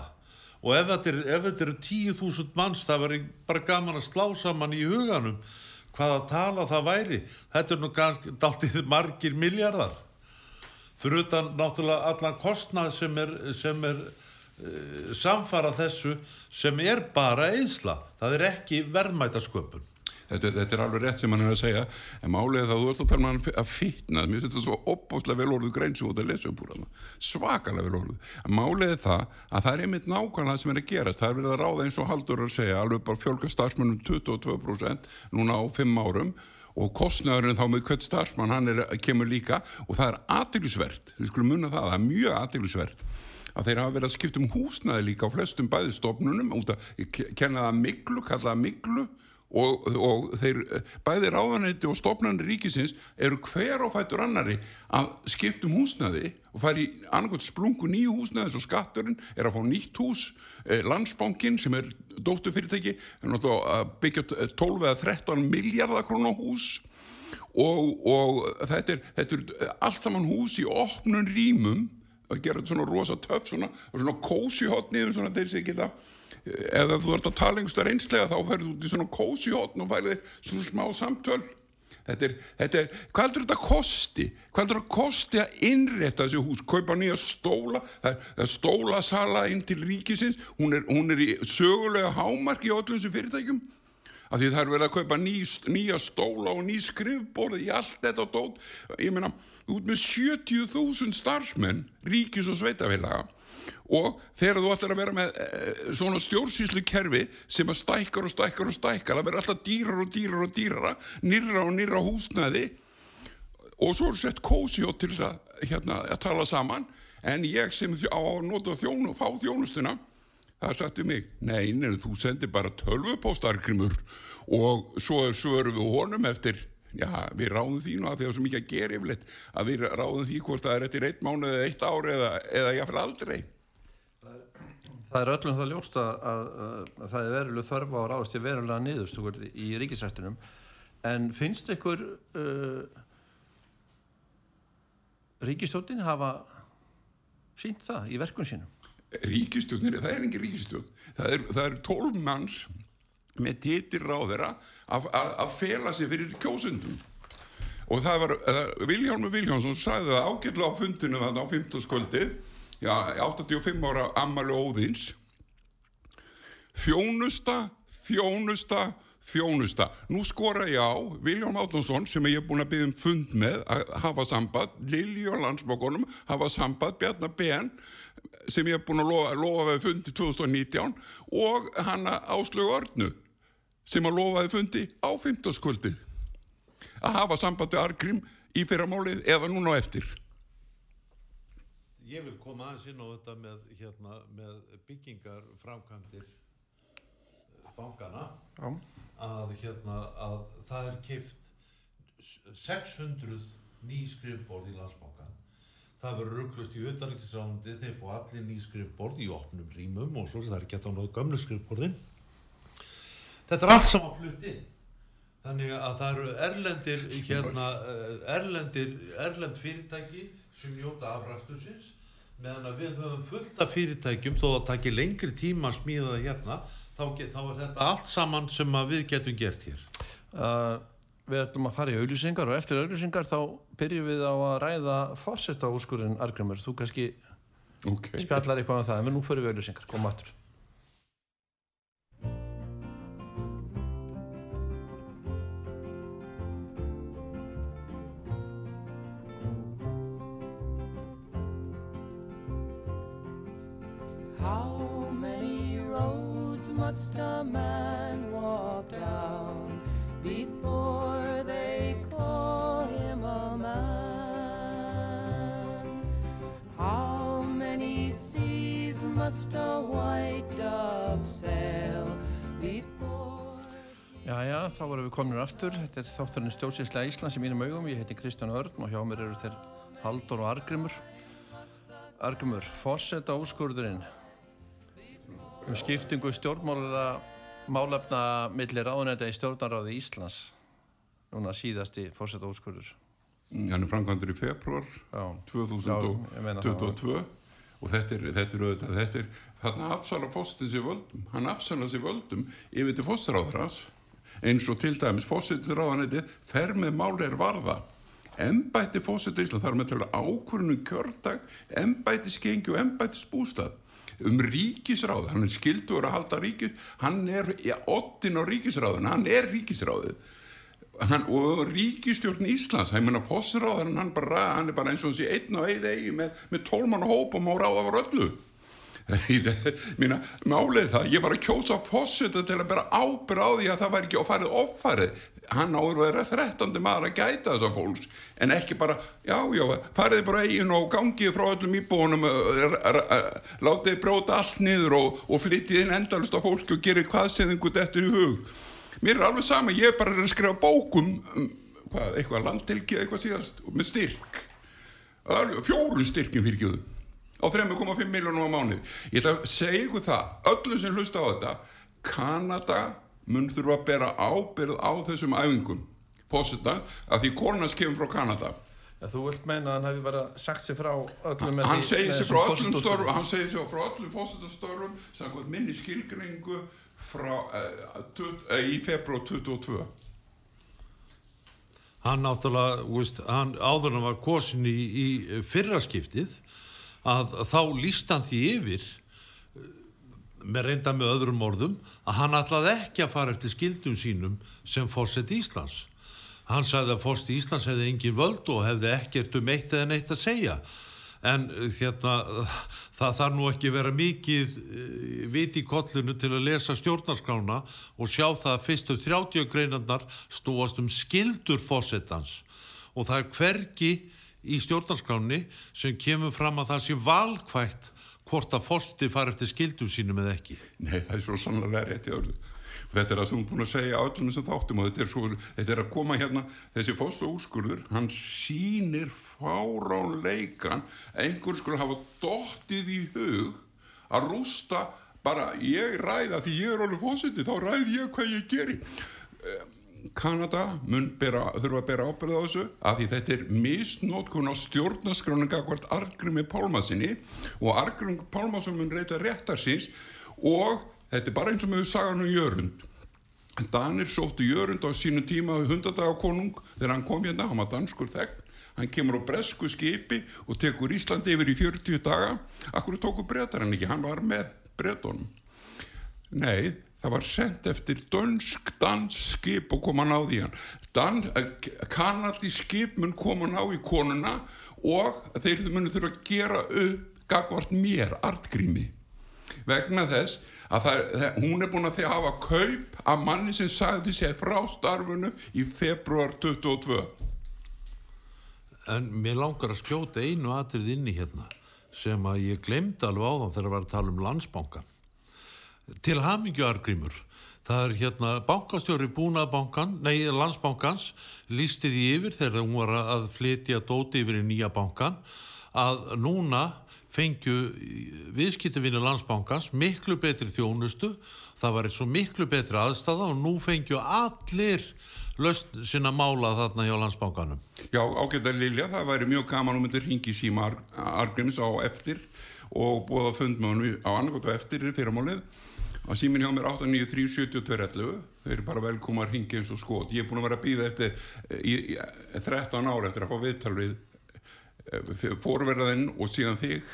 og ef þetta eru er, er 10.000 manns það verður bara gaman að slá saman í huganum hvaða tala það væri. Þetta er nú ganski dáltið margir miljardar fyrir utan náttúrulega allan kostnað sem er, sem er uh, samfara þessu sem er bara eðsla það er ekki verðmætasköpun Þetta, þetta er alveg rétt sem hann er að segja en málið er það að þú ert að tala um hann að fitna. Mér finnst þetta svo opbáslega vel orðuð grein sem þú ert að lesa upp úr hann svakalega vel orðuð en málið er það að það er einmitt nákvæmlega sem er að gerast. Það er verið að ráða eins og Haldur að segja alveg bara fjölga starfsmönnum 22% núna á 5 árum og kostnæðurinn þá með hvert starfsmann hann er, kemur líka. Og það er aðeinsvert við skulum munna það, það er mjög aðeinsvert að þeir hafa verið að skipta um húsnæði líka á flestum bæðistofnunum út að kenna það miklu, kalla það miklu og, og þeir bæði ráðanætti og stofnanir ríkisins eru hver á fættur annari að skipta um húsnæði og fara í annarkot splungu nýju húsnæði svo skatturinn er að fá nýtt hús eh, landsbankin sem er dóttufyrirtæki byggja 12 eða 13 miljardar krónar hús og, og þetta, er, þetta er allt saman hús í opnun rýmum að gera þetta svona rosa töf svona, svona kósi hotni svona þeir sem geta ef þú ert að tala einhversta reynslega þá ferður þú út í svona kósi hotn og færðir svona smá samtöl. Þetta er, þetta er, hvað heldur þetta kosti? Hvað heldur þetta kosti að innrétta þessi hús, kaupa nýja stóla það er stólasala inn til ríkisins? Hún er, hún er í sögulega hámark í öllum þessum fyrirtækjum. Af því það er verið að kaupa ný, nýja stóla og ný skrifborð í allt þetta dót. Ég meina, út með 70.000 starfsmenn ríkis og sveitafélaga og þegar þú ætlar að vera með e, svona stjórnsýslu kerfi sem að stækkar og stækkar og stækkar það verður alltaf dýrar og dýrar og dýrara nýra og nýra húsnæði og svo er sett kósjótt til þess að, hérna, að tala saman en ég sem á að nota þjónu og fá þjónustuna það við mig, nei, en þú sendir bara tölvupóstarkrimur og svo svörum við honum eftir, já, við ráðum því nú að því að það er svo mikið að gera yfirleitt, að við ráðum því hvort það er eftir eitt mánu eða eitt ár eða, eða jáfnvel aldrei. Það er öllum það ljóst að, að, að það er veruleg þörf á að ráðast í verulega niðurstugur í ríkisrættunum en finnst ykkur uh, ríkistjóttin hafa sínt það í verkun sínum? Ríkistjórnir, það er engin ríkistjórn, það er, er tólf manns með titir ráðera að, að, fela sig fyrir kjósundum. Og það var, uh, Viljálmur Viljánsson sagði það ágætlega á fundinu þannig á 15. skvöldið, já, 85 ára ammali óðins, þjónusta, þjónusta, þjónusta. Nú skora ég á Viljón Átnánsson sem ég er búin að byggja um fund með að hafa samband, Lilji og landsbókonum hafa samband, Bjarnar Ben sem ég er búin að lofa, lofa við fundi 2019 og hanna Áslögu Örnu sem að lofaði fundi á 15. skuldið að hafa samband við Argrim í fyrramálið eða núna eftir. Ég vil koma aðeins inn á þetta með, hérna, með byggingar framkvæmdir bankana Já. að, hérna, að það er kift 600 ný skrifborð í landsbankan það verður rugglust í auðarriksrándi þeir fá allir ný skrifborð í opnum rýmum og svo það er ekki að náðu gömlu skrifborðin. Þetta er allt saman flutt inn. Þannig að það eru erlendir hérna, eh, erlendir erlend fyrirtæki sem njóta afræstursins meðan að við höfum fullt af fyrirtækjum þó að taki lengri tíma að smíða það hérna þá, get, þá er þetta allt saman sem að við getum gert hér Uh, við ætlum að fara í auðlýsingar og eftir auðlýsingar þá byrjum við á að ræða fórsetta úrskurinn Argrimur. Þú kannski Ok. spjallar eitthvað um það, en nú fyrir við auðlýsingar. Koma aftur. Must a man walk down before they call him a man? How many seas must a white dove sail before? Jæja, þá vorum við komin aftur. Þetta er þátturinn stjórnsýslega Íslands í mínum augum. Ég heiti Kristján Örn og hjá mér eru þeir Haldur og Argrimur. Argrimur, fórsetta úrskurðurinn um skiptingu stjórnmála málefna milli ráðunenda í stjórnaráði Íslands. Núna síðasti fórsetta úrskurður. Hann er framkvæmdur í februar Já. Já, ég meina það. 2022 og þetta er, þetta er auðvitað, þetta er þarna afsala fósitið sér völdum hann afsala sér völdum yfir til fósitráðarans eins og til dæmis fósitráðanæti fer með málir varða embætti fósitið Ísland þar með til ákvörunum kjördag embætti skengi og embætti spústað um ríkisráð, hann er skildur að halda ríkis, hann er ja, ottin á ríkisráðun, hann er ríkisráðið. Hann, og ríkistjórn Íslands, ég meina fossráðan hann, hann er bara eins og hann sé einn og eið eigi með, með tólmann hópum og ráða var öllu mína, málið það, ég var að kjósa fósita til að bera ábyrð á því að það var ekki farið offarið hann áður að vera þrettandi maður að gæta þessa fólks. En ekki bara, já, já, farið bara eigin og gangið frá öllum íbúinum látið bróta allt niður og, og flyttið inn endalust á fólki og gerir hvað sem þingur dettur í hug. Mér er alveg sama, ég er bara að skrifa bókum um, hvað, eitthvað landtilki eitthvað síðast, með styrk. Fjóru styrkjum fyrir gjöðum á 3,5 miljónum á mánu ég ætla að segja ykkur það öllu sem hlusta á þetta Kanada mun þurfa að bera ábyrð á þessum æfingum. Fósita að því kornans kemur frá Kanada. Ja, þú vilt meina að hann hefði bara sagt sér frá öllum með hann því- segir sér frá öllum störfum hann segir sér frá öllum fósitastörfum samkvæmt minni skilgringu frá, uh, tut, uh, í februar 22 hann náttúrulega, veist, hann áður en hann var kosin í, í fyrraskiptið að þá líst hann því yfir með reynda með öðrum orðum að hann ætlaði ekki að fara eftir skildum sínum sem fórsett Íslands. Hann sagði að fórst Íslands hefði engin völd og hefði ekkert um eitt eða neitt að segja. En eh, hérna það þarf nú ekki vera mikið uh, vit í kollinu til að lesa stjórnarskrána og sjá það að fyrstu 30 greinarnar snúast um skildur fósettans og það er hvergi í stjórnarskráni sem kemur fram að það sé valkvægt hvort að fórsti fari eftir skildum sínum eða ekki. Nei, það er svo sannlega rétt í öllu. Þetta er það sem þú er búin að segja öllum þessum þáttum og þetta er, svo, þetta er að koma hérna, þessi foss og úrskurður, hann sýnir fáránleikan, einhver skulle hafa dottið í hug að rústa bara ég ræða því ég er alveg fósiti, þá ræði ég hvað ég geri. Kanada mun bera, þurfa að bera ábyrða á þessu af því þetta er misnótkun á stjórnaskráninga hvort Argrimi Pálmasinni og Argrimi Pálmasin mun reyta réttar síns og þetta er bara eins og með sagan um Jörund. Danir sóttu Jörund á sínu tíma hundadagakonung þegar hann kom hérna, hann var danskur þegn. Hann kemur á bresku skipi og tekur Íslandi yfir í 40 daga. Akkur tóku breytar hann ekki, hann var með breytunum Nei, það var sendt eftir dönsk dansk skip og koma ná því hann. Dan, kanadi skip mun koma ná í konuna og þeir munu þurfa að gera upp gagvart mér, artgrími. Vegna þess að það, það, hún er búin að því að hafa kaup af manni sem sagði sér frá starfunu í februar 22. En mér langar að skjóta einu atrið inni hérna sem að ég glemdi alveg á þann þegar að vera að tala um landsbankan. Til hamingju argrímur. Það er hérna bankastjóri búnaðbankan, nei landsbankans, lísti því yfir þegar hún var að flytja dóti yfir í nýja bankan að núna fengju viðskiptavinni landsbankans miklu betri þjónustu, það var eitt svo miklu betri aðstæða og nú fengju allir löst sinna mála þarna hjá landsbankanum. Já, ágæta Lilja, það væri mjög gaman og myndir ringi síma Ar Argrims á eftir og búið að fund með hann á annarkot og eftir í fyrramálið að símin hjá mér 893-7211 þeir eru bara velkoma að ringi eins og skot. Ég er búin að vera að býða eftir í, í, 13 ára eftir að fá viðtal við eh, fórverðin og síðan þig.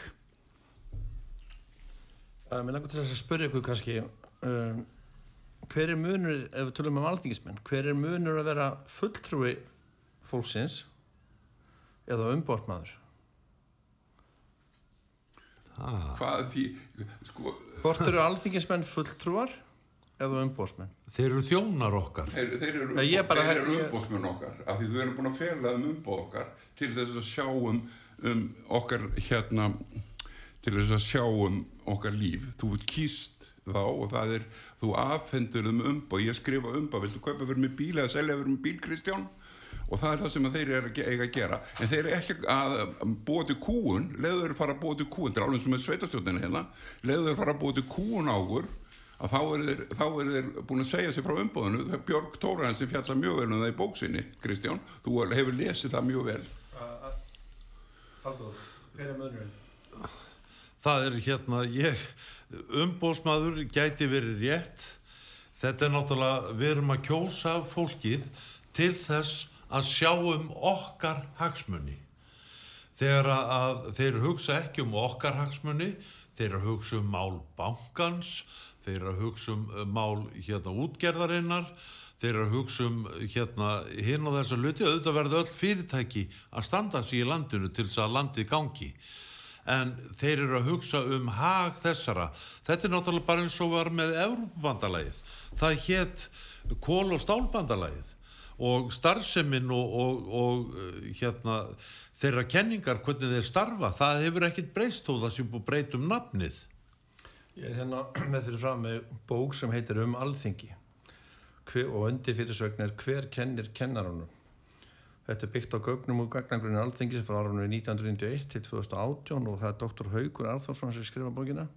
Uh, mér langar til að spyrja ykkur kannski um, hver er munur, ef við tölum um alþingismenn, hver er munur að vera fulltrúi fólksins eða umbóttmaður? Ah. hvað því sko, Hvort eru alþingismenn fulltrúar eða umbóttmenn? Þeir eru þjónar okkar. þeir, þeir eru, Nei, ég bara- þeir eru umbóðsmenn okkar af því þau eru búin að fela um umbóð okkar til þess að sjá um, okkar hérna til þess að sjá um okkar líf þú kýst þá og það er þú afhendur um umbóð ég skrifa umbóð, viltu kaupa fyrir mig bíl eða selja fyrir mig bíl Kristján og það er það sem þeir eru eiga að gera. En þeir eru ekki að búa til kúun leður þeir fara að búa til kúun þetta er alveg sem með sveitastjóðinu hérna. Leður þeir fara að búa til kúun á okkur að þá eru þeir, þá eru þeir búin að segja sér frá umbóðinu það er Björg Tóraðan sem fjallar mjög vel um það í bóksinni Kristján, þú hefur lesið það mjög vel. Haldur, hver er munurinn? Það er hérna, ég, umbóðsmaður gæti verið rétt. Þetta er náttúrulega, við erum að kjósa fólkið til þess að sjá um okkar hagsmunni. Þegar að, að þeir hugsa ekki um okkar hagsmunni, þeir að hugsa um mál bankans, þeir að hugsa um uh, mál hérna útgerðarinnar, þeir að hugsa um hérna hinn og þessa luti, auðvitað verða öll fyrirtæki að standa sig í landinu til þess að landið gangi en þeir eru að hugsa um hag þessara. Þetta er náttúrulega bara eins og var með Európabandalagið. Það hétt kól- og stálbandalagið og starfseminn og, og, og uh, hérna, þeirra kenningar, hvernig þeir starfa, það hefur ekkit breyst þó það sem búið breyt um nafnið. Ég er hérna með fyrir fram með bók sem heitir Um alþingi hver, og undir fyrirsögn er Hver kennir kennarunum? Þetta er byggt á gögnum og gagnangrunni alþingi sem frá árunni 1991 til 2018 og það er doktor Haugur Arþórsson sem skrifa bókina.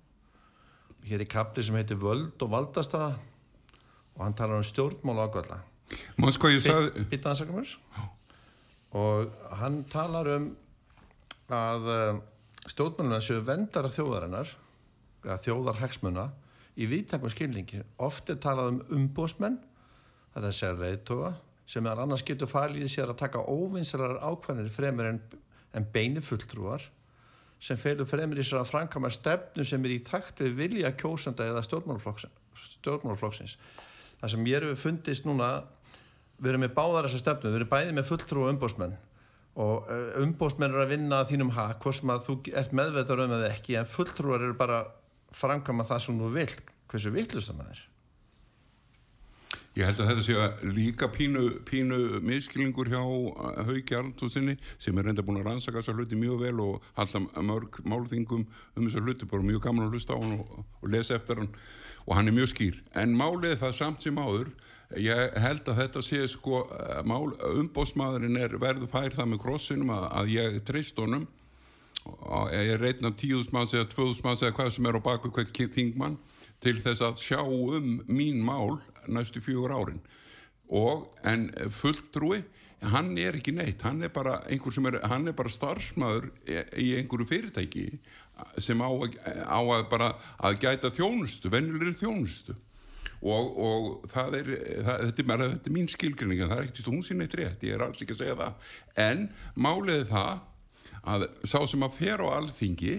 Hér er kapli sem heitir Völd og valdastaða og hann talar um stjórnmál ákvæðla. Ég sagði mér? Og hann talar um að uh, stjórnmáluna séu vendara þjóðarinnar, þjóðarhagsmuna, í viðtakum skilningi. Oft er talað um umbósmenn, það er segja leiðtoga, sem er annars getur falið í sér að taka óvinsarar ákvæðinir fremur en, en beini fulltrúar, sem felur fremur í sér að framkama stefnu sem er í takt við vilja kjósanda eða stjórnmálflokksins. Það sem ég hefur fundist núna við erum með báðar þessa stefnu, við erum bæði með fulltrú og umbósmenn og umbósmenn eru að vinna þínum hag, hvort sem að þú ert meðveitar um eða ekki, en fulltrúar eru bara framkama það sem þú vilt, hversu vitlustum það er Ég held að þetta sé líka pínu, pínu miskilingur hjá uh, Hauki Arntúsinni sem er reynda búin að rannsaka þessar hluti mjög vel og halda mörg málþingum um þessar hluti, bara mjög gaman að hlusta á hann og, og lesa eftir hann. Og hann er mjög skýr. En málið það samt sem áður, ég held að þetta sé sko, mál, umbósmaðurinn er verðu fær það með krossinum að, að ég treyst honum. Ég reyna tíðus manns eða tvöðus manns eða hvað sem er á baku hvert þingmann til þess að sjá um mín mál næstu fjögur árin. Og en fulltrúi hann er ekki neitt, hann er bara er, hann er bara starfsmæður í einhverju fyrirtæki sem á, á að bara að gæta þjónustu, venjulegri þjónustu. Og, og það er það, þetta, er þetta er mín skilgrinning það er ekkert hún sín eitt rétt, ég er alls ekki að segja það. En málið það að sá sem að fer á alþingi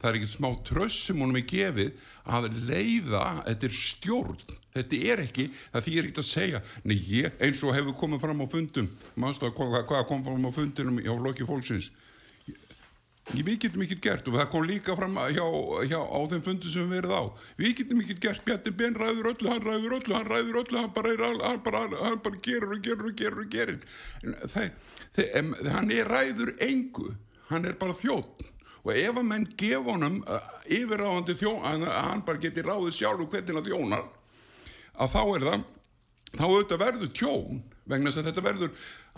það er ekkert smá tröss sem honum er gefið að leiða þetta er stjórn, þetta er ekki það því er ekkert að segja, nei ég eins og hefur komið fram á fundum. Mannstu að hvað, hvað kom fram á fundinum hjá Loki Fólksins? Við getum ekkert gert og það kom líka fram hjá, hjá, á þeim fundum sem við verið á. Við getum ekkert gert, Bjarni Ben ræður öllu hann ræður öllu, hann ræður öllu hann bara, er, hann bara, hann bara gerur og gerur og gerur og gerir. Það, það, em, hann er ræður engu. Hann er bara þjótt og ef að menn gefa honum uh, yfirráðandi þjón að hann bara geti ráðið sjálf hvernig að þjónar að þá er það þá auðvitað verður tjón vegna þess að þetta verður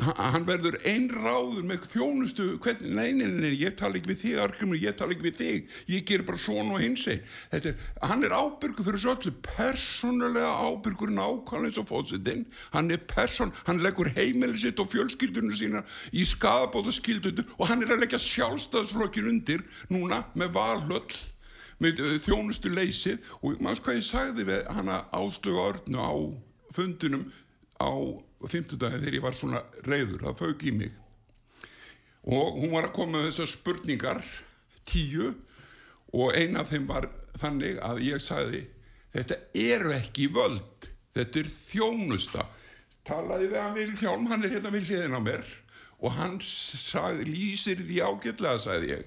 hann hann verður einráður með þjónustu hvernig, nei, nei, nei, ég tala ekki við þig Argrymur, ég tala ekki við þig, ég ger bara svona og hinsi, er hann er ábyrgur fyrir þessu öllu, persónulega ábyrgur nákvæmlega eins og fósitinn hann er persón, hann leggur heimili sitt og fjölskyldunum sína í skadabóta skildunum og hann er að leggja sjálfstæðsflokkin undir núna með valhöll með uh, þjónustu leysið og maður hvað ég sagði við hana áslögu örnu á fundinum á fimmtudagi þegar ég var svona reyður, það fauk í mig. Og hún var að koma með þessar spurningar tíu og eina af þeim var þannig að ég sagði þetta eru ekki völd þetta er þjónusta. Talaði við hann Vilhjálm, hann er hérna við hliðin á mér og hann sagði, lýsir því ágætlega sagði ég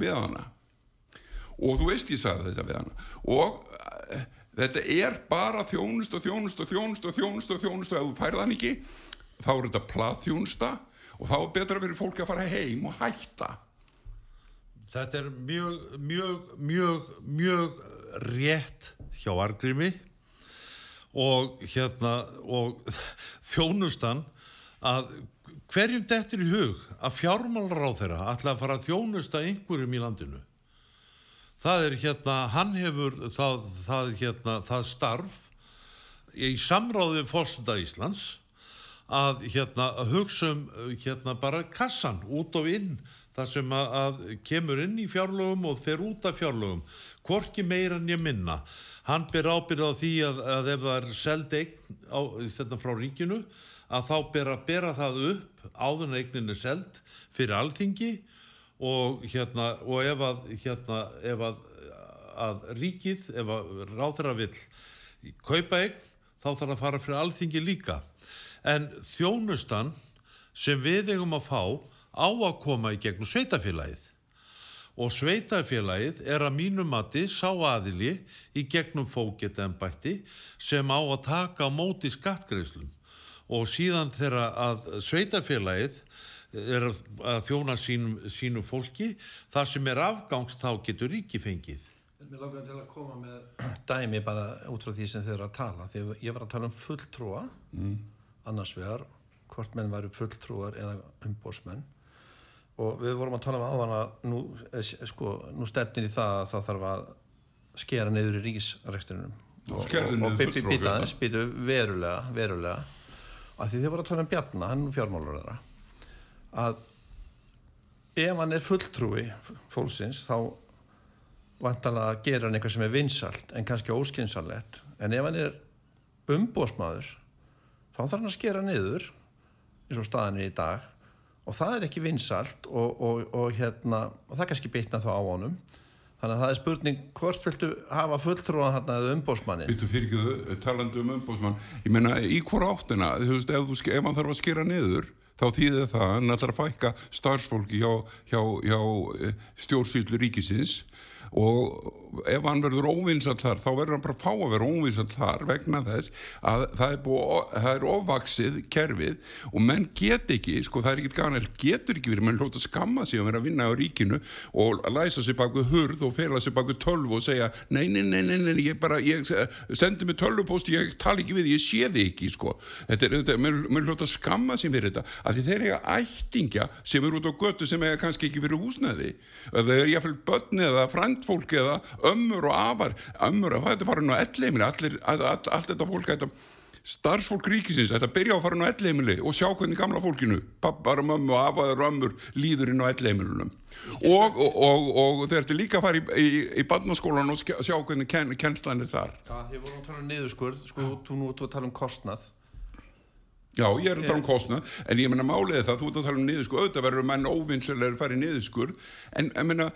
við hana. Og þú veist ég sagði þetta við hana. Og þetta er bara þjónust og þjónust og þjónust og þjónust og þjónust og ef þú færð hann ekki þá er þetta platþjónusta og þá er betra fyrir fólk að fara heim og hætta Þetta er mjög, mjög, mjög, mjög rétt hjá Argrimi og hérna og þjónustan að hverjum dettur í hug að fjármálrar á þeirra ætla að fara að þjónusta einhverjum í landinu. Það er hérna, hann hefur það, það, hérna, það starf í samráði við fórseta Íslands að hérna hugsa um hérna bara kassan út og inn það sem að, að kemur inn í fjárlögum og fer út af fjárlögum hvorki meira en ég minna. Hann ber ábyrð á því að, að ef það er seld eign á, þetta frá ríkinu að þá ber að bera það upp áður en eignin er seld fyrir alþingi og hérna og ef að hérna ef að, að ríkið ef að ráðherra vill kaupa eign þá þarf að fara fyrir alþingi líka. En þjónustan sem við eigum að fá á að koma í gegnum sveitafélagið og sveitafélagið er að mínu mati sá aðili í gegnum fóketembætti sem á að taka á móti skattgreislum og síðan þegar að sveitafélagið er að þjóna sínum, sínu fólki. Það sem er afgangs þá getur ríki fengið. Mér langar til að koma með dæmi bara út frá því sem þið eru að tala. Því ég var að tala um fulltrúa. Annars vegar, hvort menn væru fulltrúar eða umbósmenn og við vorum að tala um áðan að nú, eh, sko, nú stefnir í það að það þarf að skera niður í ríkisreksturinnum og, Skerðu og, og fulltrúafjölda. aðeins, byttu verulega verulega, að því þið voru að tala um Bjarna hann fjármálur að ef hann er fulltrúi fólksins þá vantalega gera hann eitthvað sem er vinsalt en kannski óskynsallett en ef hann er umbósmaður þá þarf hann að skera niður eins og staðan er í dag og það er ekki vinsalt og, og, og, hérna, og það kannski bitna þá á honum. Þannig að það er spurning hvort viltu hafa fulltrúan hann eða umbósmannin Býttu fyrir ekki talandi um umbóðsmann ég meina í hvora áttina þú veist ef, þú, ef hann þarf að skera niður þá þýðir það að hann ætlar að fækka starfsfólki hjá, hjá, hjá stjórnsýtlu ríkisins og ef hann verður óvinsall þar þá verður hann bara fá að vera óvinsall þar vegna þess að það er, búið, það er ofvaksið kerfið og menn get ekki, sko það er ekki gana getur ekki verið, menn hljóta að skamma sig að vera að vinna á ríkinu og læsa sig baku hurð og fela sig baku tölvu og segja nei, nei, nei, nei, nei ég bara ég sendi mig tölvupóst, ég tala ekki við ég sé þið ekki, sko. Þetta er, þetta, menn, menn hljóta að skamma sig fyrir þetta að því þeir eiga ættingja sem eru út á götu sem eiga kannski ekki verið húsnæði. Það er jáfnvel börn eða frændfólk eða ömmur og afar ömmur, það er farin á elleimili allir, all, all, allt þetta fólk þetta starfsfólk ríkisins, þetta byrja á farin á elleimili og sjá hvernig gamla fólkinu pappar, mömmu og afaður og ömmur líður inn á elleimilunum og, og, og, og þeir ertu líka að fara í, í, í barnaskólan og sjá hvernig ken, kennslan er þar Já, þið vorum að tala um niðurskurð, sko, þú nú ert að tala um kostnað. Já, ég er að tala um kostnað, en ég menna málið er það, þú ert að tala um niðurskur, auðvitað verður menn óvinsilega að fara í niðurskur, en menna,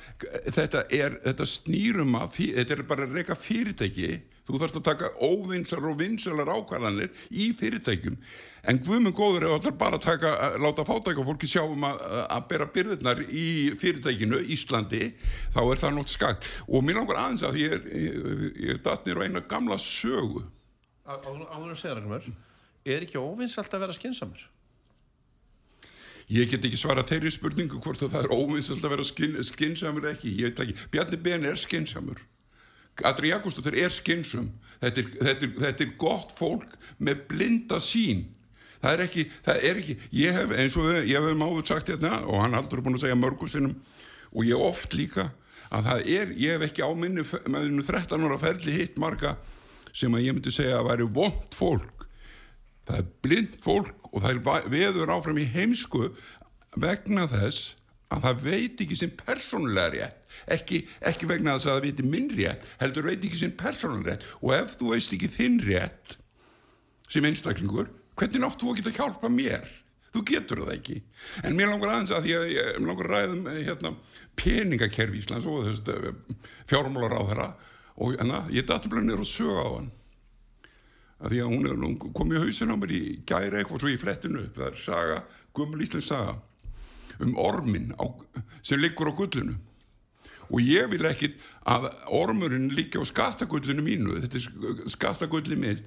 þetta er, þetta snýrum að, þetta er bara að reyka fyrirtæki, þú þarfst að taka óvinsar og vinsalar ákvarðanir í fyrirtækjum, en guðmund góður er alltaf bara að taka, láta fátæka fólki sjá um að, að bera byrðirnar í fyrirtækinu, Íslandi, þá er það nátt skakt. Og mér langar aðeins að ég er, ég, ég datt nýr á eina gamla sögu, en segja Ragnarmör, er ekki óvinsalt að vera skinsamur? Ég get ekki svara þeirri spurningu hvort að það er óvinsalt að vera skin, skinsamur eða ekki. Ég veit ekki. Bjarni Ben er skinsamur. Adri Jakobsdóttir er skinsum. Þetta er, þetta, er, þetta er gott fólk með blinda sín. Það er ekki, það er ekki, ég hef eins og ég hef máður sagt hérna og hann haldur búin að segja mörgum sinnum og ég oft líka að það er, ég hef ekki á minni með þennu 13 ára ferli hitt marga sem að ég myndi segja að væri vond fólk það er blind fólk og það er veður áfram í heimsku vegna þess að það veit ekki sinn persónulega rétt. Ekki, ekki vegna þess að það veit minn rétt heldur veit ekki sinn persónulega rétt. Og ef þú veist ekki þinn rétt sem einstaklingur hvernig nátt þú að geta hjálpa mér? Þú getur það ekki. En mér langar aðeins að því að ég langar að ræða um hérna, peningakerfi Íslands og þess fjármálar á þeirra og enna, ég dætti bara niður og söga á hann að því að hún er nú komið í hausin á mér í gæri eitthvað svo í flettinu upp það er saga, gummul Íslands saga um ormin á, sem liggur á gullinu og ég vil ekki að ormurinn liggja á skattagullinu mínu þetta er skattagulli mitt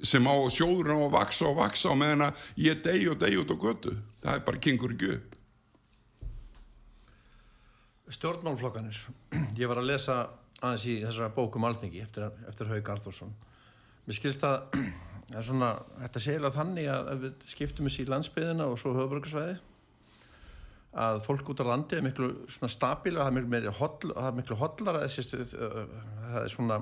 sem á sjóður á að vaksa og vaksa og meðan að ég degi og degi út á götu það er bara kingur upp Stjórnmálflokkanir. Ég var að lesa aðeins í þessara bókum alþingi eftir, eftir Haug Arþórsson. Mér skilst að er svona, þetta sé eiginlega þannig að við skiptum þessi í landsbyðina og svo höfuborgarsvæði að fólk út á landi er miklu svona stabíl og það er miklu, meiri holl, það er miklu hollar það er svona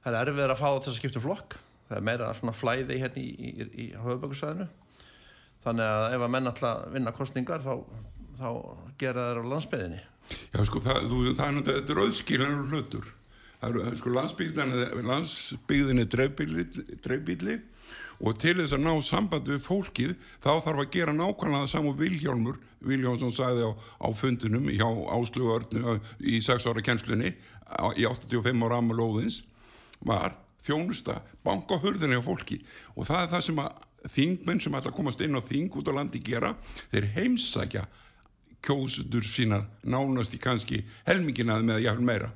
það er erfiðar að fá þess að skipta flokk. Það er meira svona flæði hérna í, í, í, höfuborgarsvæðinu þannig að ef að menn alltaf vinna kostningar þá, þá gera þær á landsbyðinni Já, sko, það, þú, það er náttúrulega, þetta er auðskiljanur hlutur. Sko, landsbyggðin er dreifbíli og til þess að ná samband við fólkið þá þarf að gera nákvæmlega það saman Viljálmur, Viljánsson sagði á, á fundinum hjá Áslögu Örnu í 6 ára kennslunni á- í 85 ára amalóðins var þjónusta, banka hurðinni á fólki. Og það er það sem að þingmenn sem ætla að komast inn á þing út á landi gera, þeir heimsækja kjósutur sínar nánast í kannski helminginaði með jáfnvel meira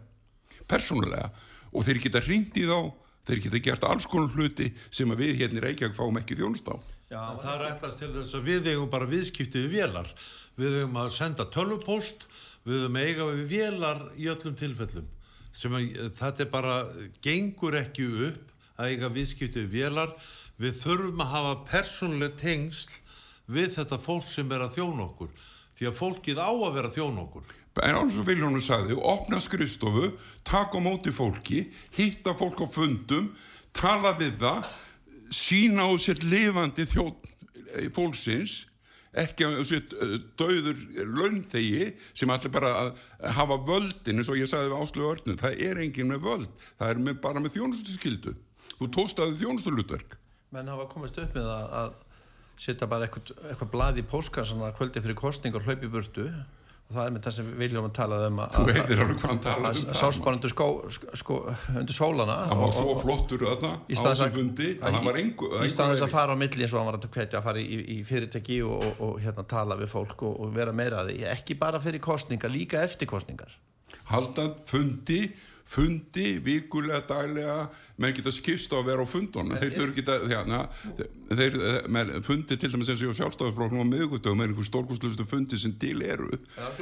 persónulega og þeir geta hringt í þá þeir geta gert alls konar hluti sem að við hérna í Reykjavík fáum ekki þjónust á Já, En það er ætlast til þess að við eigum bara viðskipti við vélar. Við eigum að senda tölvupóst, við eigum að eiga við vélar í öllum tilfellum. Sem að þetta er bara, gengur ekki upp að eiga viðskipti við vélar. Við þurfum að hafa persónuleg tengsl við þetta fólk sem er að þjóna okkur. Því að fólkið á að vera að þjóna okkur. En alveg svo Viljónu sagði, opna skrifstofu taka á móti fólki hitta fólk á fundum tala við það sína á sér lifandi þjótt fólksins ekki að sér döður launþegi sem allir bara hafa völdin eins og ég sagði við Áslu Örnum það er engin með völd, það er með, bara með þjónustuskildu þú tóstaði þjónustulutverk menn hafa komist upp með að, setja bara eitthvað, eitthvað blað í póskassana kvöldi fyrir kostning og hlaupi burtu. og það er með það sem Viljum að tala um að, talaði um að það sást bara undir, skó, sko, undir sólana hann var svo flottur í á þessum að- fundi að hann var engu í stað þess að fara á milli eins og hann var að hvetja að fara í, í fyrirtæki og, og, og hérna tala við fólk og, og vera meira að því. Ekki bara fyrir kostningar, líka eftir kostningar halda fundi fundi, vikulega, daglega. Menn geta skipst á að vera á fundunum. Þeir þurfi geta, hérna þeir, menn, fundi til dæmis eins og sjálfstæðisflokknum á miðgutöfum er einhver stórkustlustu fundi sem til eru.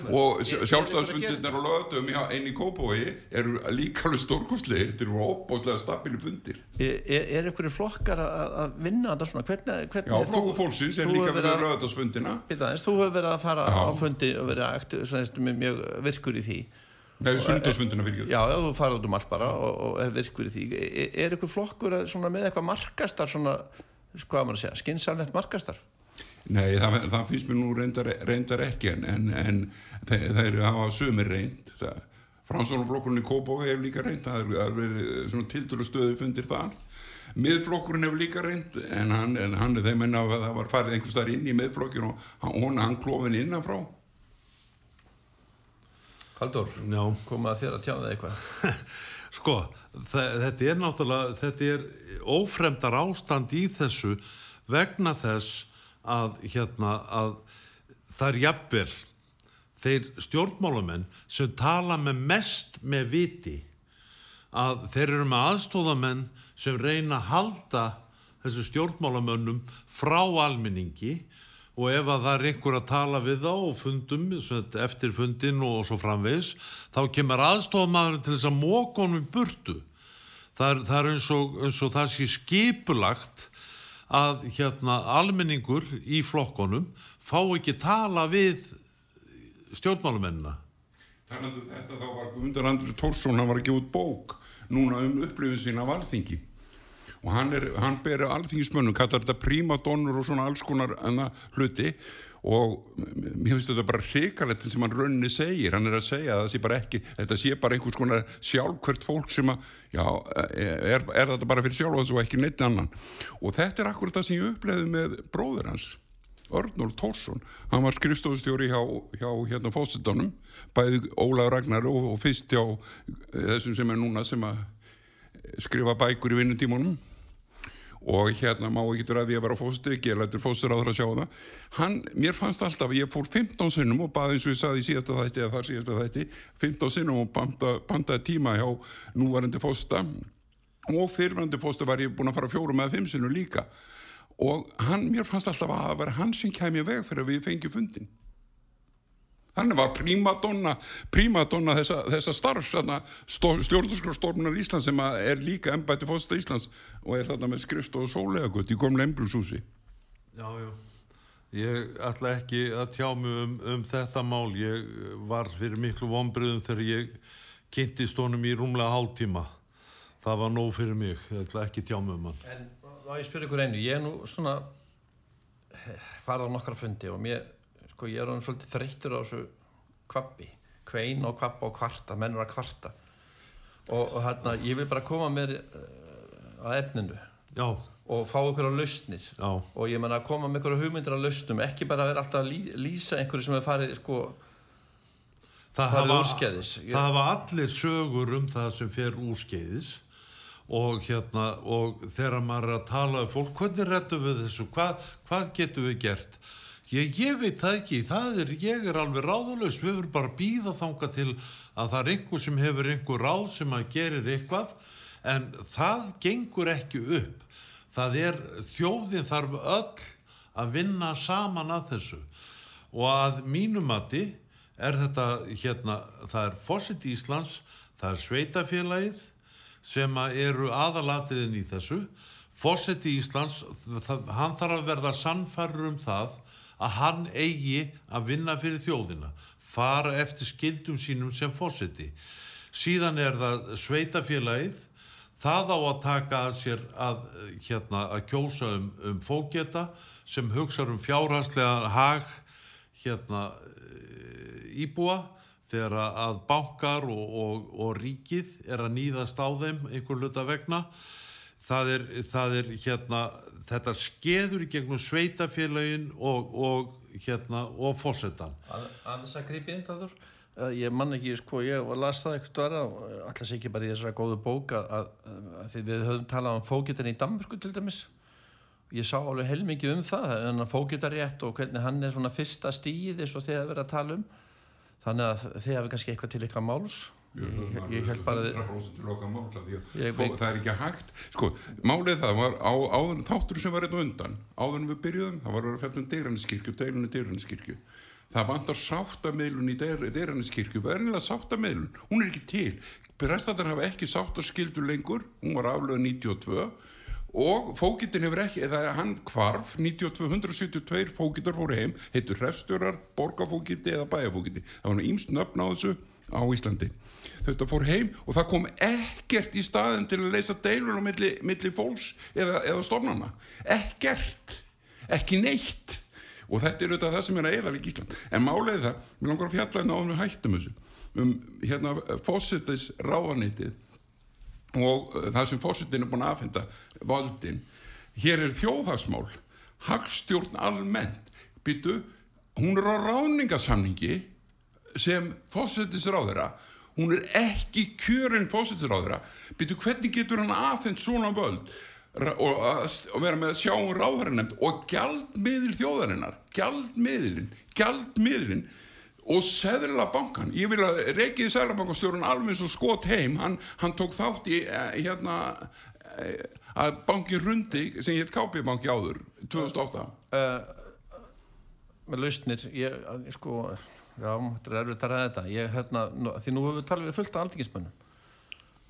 Og sjálfstæðisfundirnir á lögatöfum einn í Kópói eru líka alveg stórkustlegir þetta eru óbóðlega stabili fundir. Er, er einhverju flokkar að vinna þetta svona? Hvernig, hvernig Já, flokku fólksins er líka verið að- aðeins, Þú hefur verið að fara á fundi og verið mjög virkur í því Nei, sundarsfundina fyrir Já, já, þú farið út um allt bara og, og er virkur í því. Er, er einhver flokkur að- með eitthvað markastar svona, hvað maður að segja, skinsamlegt markastar? Nei, það, það finnst mér nú reyndar, reyndar ekki en, en, en þeir, þeir hafa sömur reynd Framsónaflokkurinn í Kópói hefur líka reynd það er- það er verið svona tildur stöðu fundir þar. Miðflokkurinn hefur líka reynd en hann, en hann er þeim enn að það var farið einhvers þar inn í miðflokkin og hann, hann klófin innanfrá Haldur, Já. koma þér að tjáða eitthvað Sko, þe- þetta er náttúrulega, þetta er ófremdar ástand í þessu vegna þess að, hérna, að það er jafnvel þeir stjórnmálamenn sem tala með mest með viti að þeir eru með aðstóðamenn sem reyna að halda þessu stjórnmálamönnum frá almenningi og ef að það er einhver að tala við þá og fundum eftir fundin og svo framvegis þá kemur aðstofamaður til þess að móka honum burtu. Það er, það er eins, og, eins og það sé skipulagt að hérna almenningur í flokkonum fá ekki tala við stjórnmálumennina Þannig að þetta þá var Guðmundur Andri Tórsson, hann var gefa út bók núna um upplifin sín af alþingi og hann, er, hann ber alþingismönnum, kallar þetta prímadonnur og svona alls konar hluti. Og mér finnst þetta bara hrikalegt sem hann rauninni segir, hann er að segja að það sé bara ekki, þetta sé bara einhvers konar sjálfkvært fólk sem að, já, er, er þetta bara fyrir sjálfans og ekki neitt annan. Og þetta er akkurat það sem ég uppleði með bróður hans Örnur Tórsson, hann var skrifstofustjóri hjá, hjá hérna fósitanum bæði Ólaður Ragnar og, og fyrst hjá eh, þessum sem er núna sem að skrifa bækur í vinnutímanum og hérna má ekki ræði að vera fóstur, ekki, ég lætur fóstur áður að sjá það. Hann, mér fannst alltaf, ég fór 15 sinnum og baði eins og ég saði í síðasta þætti eða þar síðasta þætti, 15 sinnum og banda, bandaði tíma hjá núvarandi fósta. Og fyrrverandi fósta var ég búin að fara fjórum eða fimm sinnum líka. Og hann, mér fannst alltaf að það vera hann sem kæmi veg fyrir að við fengjum fundin hann var prímadonna prímadonna þessa, þessa starfs stjórnarskrafstofnunar Íslands sem að er líka embætti fósta Íslands og er þarna með skrifstof og sólegagut í komlu emblushúsi Já, já. Ég ætla ekki að tjá mig um, um þetta mál. Ég var fyrir miklu vonbriðum þegar ég kynntist honum í rúmlega hálftíma. Það var nóg fyrir mig. Ég ætla ekki að tjá mig um hann. En má ég spyrja ykkur einu, ég er nú svona farið á nokkra fundi og mér, sko, ég er hann svolítið þreyttur á þessu kvappi, kvein og kvappa og kvarta, menn eru að kvarta. Og, og hérna, ég vil bara koma mér uh, að efninu Já, og fá ykkur á lausnir. Já, og ég menna að koma með ykkur hugmyndir á lausnum, ekki bara að vera alltaf að lýsa einhverju sem er farið, sko, það hafa, það hafa allir sögur um það sem fer úrskeiðis. Og hérna og þegar maður er að tala um fólk, hvernig rettum við þessu, hvað, hvað getum við gert? Ég, ég veit það ekki, það er, ég er alveg ráðalaus, við verðum bara að býða þanga til að það er einhver sem hefur einhver ráð sem að gerir eitthvað en það gengur ekki upp. Það er, þjóðin þarf öll að vinna saman að þessu og að mínumati er þetta hérna, það er Fossit Íslands, það er Sveitafélagið sem eru aðalatriðin í þessu. Fossit Íslands, það, hann þarf að verða sannfærður um það að hann eigi að vinna fyrir þjóðina, fara eftir skildum sínum sem fósiti. Síðan er það Sveitafélagið, það á að taka að sér að, hérna, að kjósa um, um fóketa sem hugsa um fjárhanslega hag hérna, eh, íbúa þegar að- bankar og, og, og ríkið er að nýðast á þeim einhver hluta vegna það er, það er hérna þetta skeður í gegnum sveitafélagin og, og hérna og fósettan að, að að grípi inn það þurr ég man ekki, sko, ég var las það eitthvað störa og alltaf sé ekki bara í þessara góðu bók að, að, að við höfum talað um fókitan í Danmörku til dæmis. Ég sá alveg heilmikið um það en fókitarétt og hvernig hann er svona fyrsta stíð eins og þið að vera að tala um. Þannig að þið hafi kannski eitthvað til eitthvað máls Ég- ég held bara að- 100% til okkar mála því að Ég fó, veit- það er ekki hægt. Sko, málið það var á, áður þáttur sem var eitthvað undan áður en við byrjuðum, það var að vera fjallum Deiraninskirkju, deilunni Deiraninskirkju það vantar sáttamiðlun í Deiraninskirkju verðinlega sáttamiðlun, hún er ekki til. Prestatar hafa ekki sáttaskildur lengur. Hún var aflöð 92 og fókitin hefur ekki, eða hann kvarf 92, 172 fókitar fóru heim, heitur hrefstjórar, borgafókiti eða bæjafókiti, það var ímst nöfn á þessu á Íslandi. Þetta fór heim og það kom ekkert í staðin til að leysa deilur á milli, milli fólks eða, eða stofnana. Ekkert, ekki neitt. Og þetta er auðvitað það sem er að eða líka Ísland. En er það, mér langar að fjalla hérna áður við hættum þessu um hérna fósittis ráðanýtið og uh, það sem fórsetin er búin að afhenda valdin hér er þjóðhagsmál hagstjórn almennt. Byttu, hún er á ráningasamningi sem fórsetisráðara hún er ekki kjörin fórsetisráðara byttu hvernig getur hann afhend svona völd og, að- og vera með sjáum ráðherranemnd og gjaldmiðil þjóðarinnar gjaldmiðilin, gjaldmiðilin og seðla bankan ég vil að reikiði seðlabankastjórun alveg svo skot heim, hann, hann tók þátt í eh, hérna eh, að banki rundi sem hétt KB banki áður 2008 með lausnir ég, að- ég sko, já, þetta er erfitt að ræða þetta. Ég, hérna, því nú hefur við talað við fullt af alþingismönnum.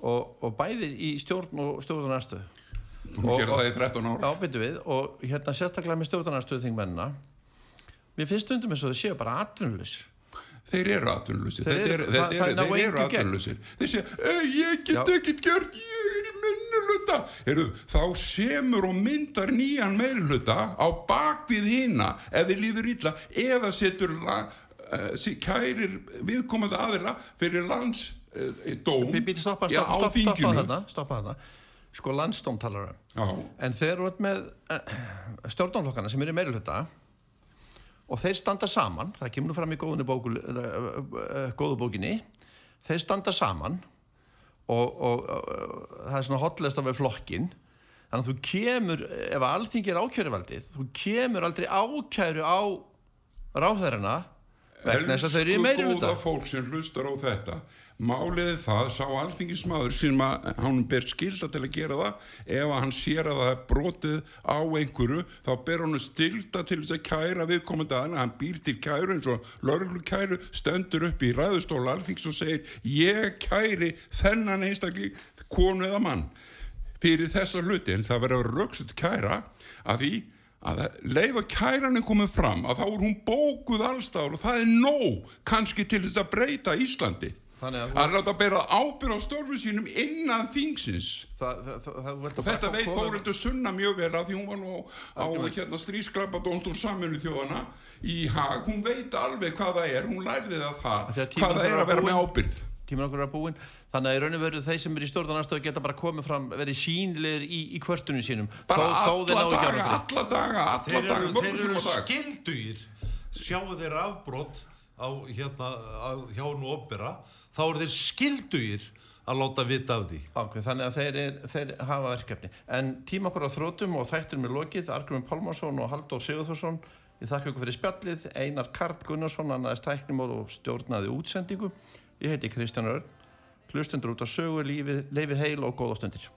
Og, og bæði í stjórn og stjórnarnarstöðu hún Og- gerði það í 13 ára Já, byrju við, og hérna sérstaklega með stjórnarnarstöðu þingmennina mér finnst stundum eins og þau séu bara atvinnuleysir þeir eru atvinnulusir Þeir eru- eru, það- þeir það eru, ná þeir "Ö, ég get ekkert gjört ég er í minnuluta þá semur og myndar nýjan meiruluta á bakvið hina ef þið líður illa eða setur la, uh, kærir viðkomandi aðila fyrir lands uh, dóm. Býti stoppa, stoppa, á stoppa, stoppa þinginu. þarna stoppa þarna. Sko landstóm talar um en þeir eru með uh, stjórnarflokkana sem eru í meiri hluta og þeir standa saman. Það kemur nú fram í góðinu bóku, uh, góðu bókinni. Þeir standa saman og, og, og það er svona hotlest af flokkin þannig að þú kemur ef að alþingi er ákjöruvaldið þú kemur aldrei ákjæru á ráðherrana vegna þess að þau eru í meiri hluta fólk sem hlustar á þetta. Málið er það, sá alþingismadur sem að hann ber skilda til að gera það ef hann sér að það er brotið á einhverju, þá ber hann stilda til þess að kæra viðkomandi aðeins hann býr til kæru eins og lörglu kæru stendur upp í ræðustóla alþings og segir, ég kæri þennan einstakli konu eða mann fyrir þessa hluti. En það verður röksut kæra að því að leið og kæran er komið fram að þá er hún bókuð allstaður og það er nóg kannski til þess að breyta Íslandi. Þannig að- að láta bera ábyrð á störfu sínum innan þingsins. Það, það, það, og þetta veit Þóruldur Sunna mjög vel að því hún var nú á hérna, strísklappa dónstól saminu þjóðana í hag, hún veit alveg hvað það er. Hún lærði það það, hvað það er að vera með ábyrð tíminn okkur er búinn þannig að í raun og veru þeir sem eru í stjórnarnarstöðu geta bara komið fram verið sínleir í, í kvörtunum sínum. Bara þó, þó þeir ná alla ekki daga, alla daga alla þeir daga, eru, mörgum þeir eru á dag skildugir sjáu þeir afbrot á hérna að, hjá nú opera þá eru þeir skildugir að láta vita af því. Ákveð, þannig að þeir, er, þeir hafa verkefni. En tíma okkur á þrótum og þættir með lokið. Argrumur Pálmarsson og Halldór Sigurþórsson ég þakka ykkur fyrir spjallið. Einar Karl Gunnarsson, annaðist tæknimóð og stjórnaði útsendingu. Ég heiti Kristján Örn hlustendur út á sögu, lífið, leifið heil og góða stundir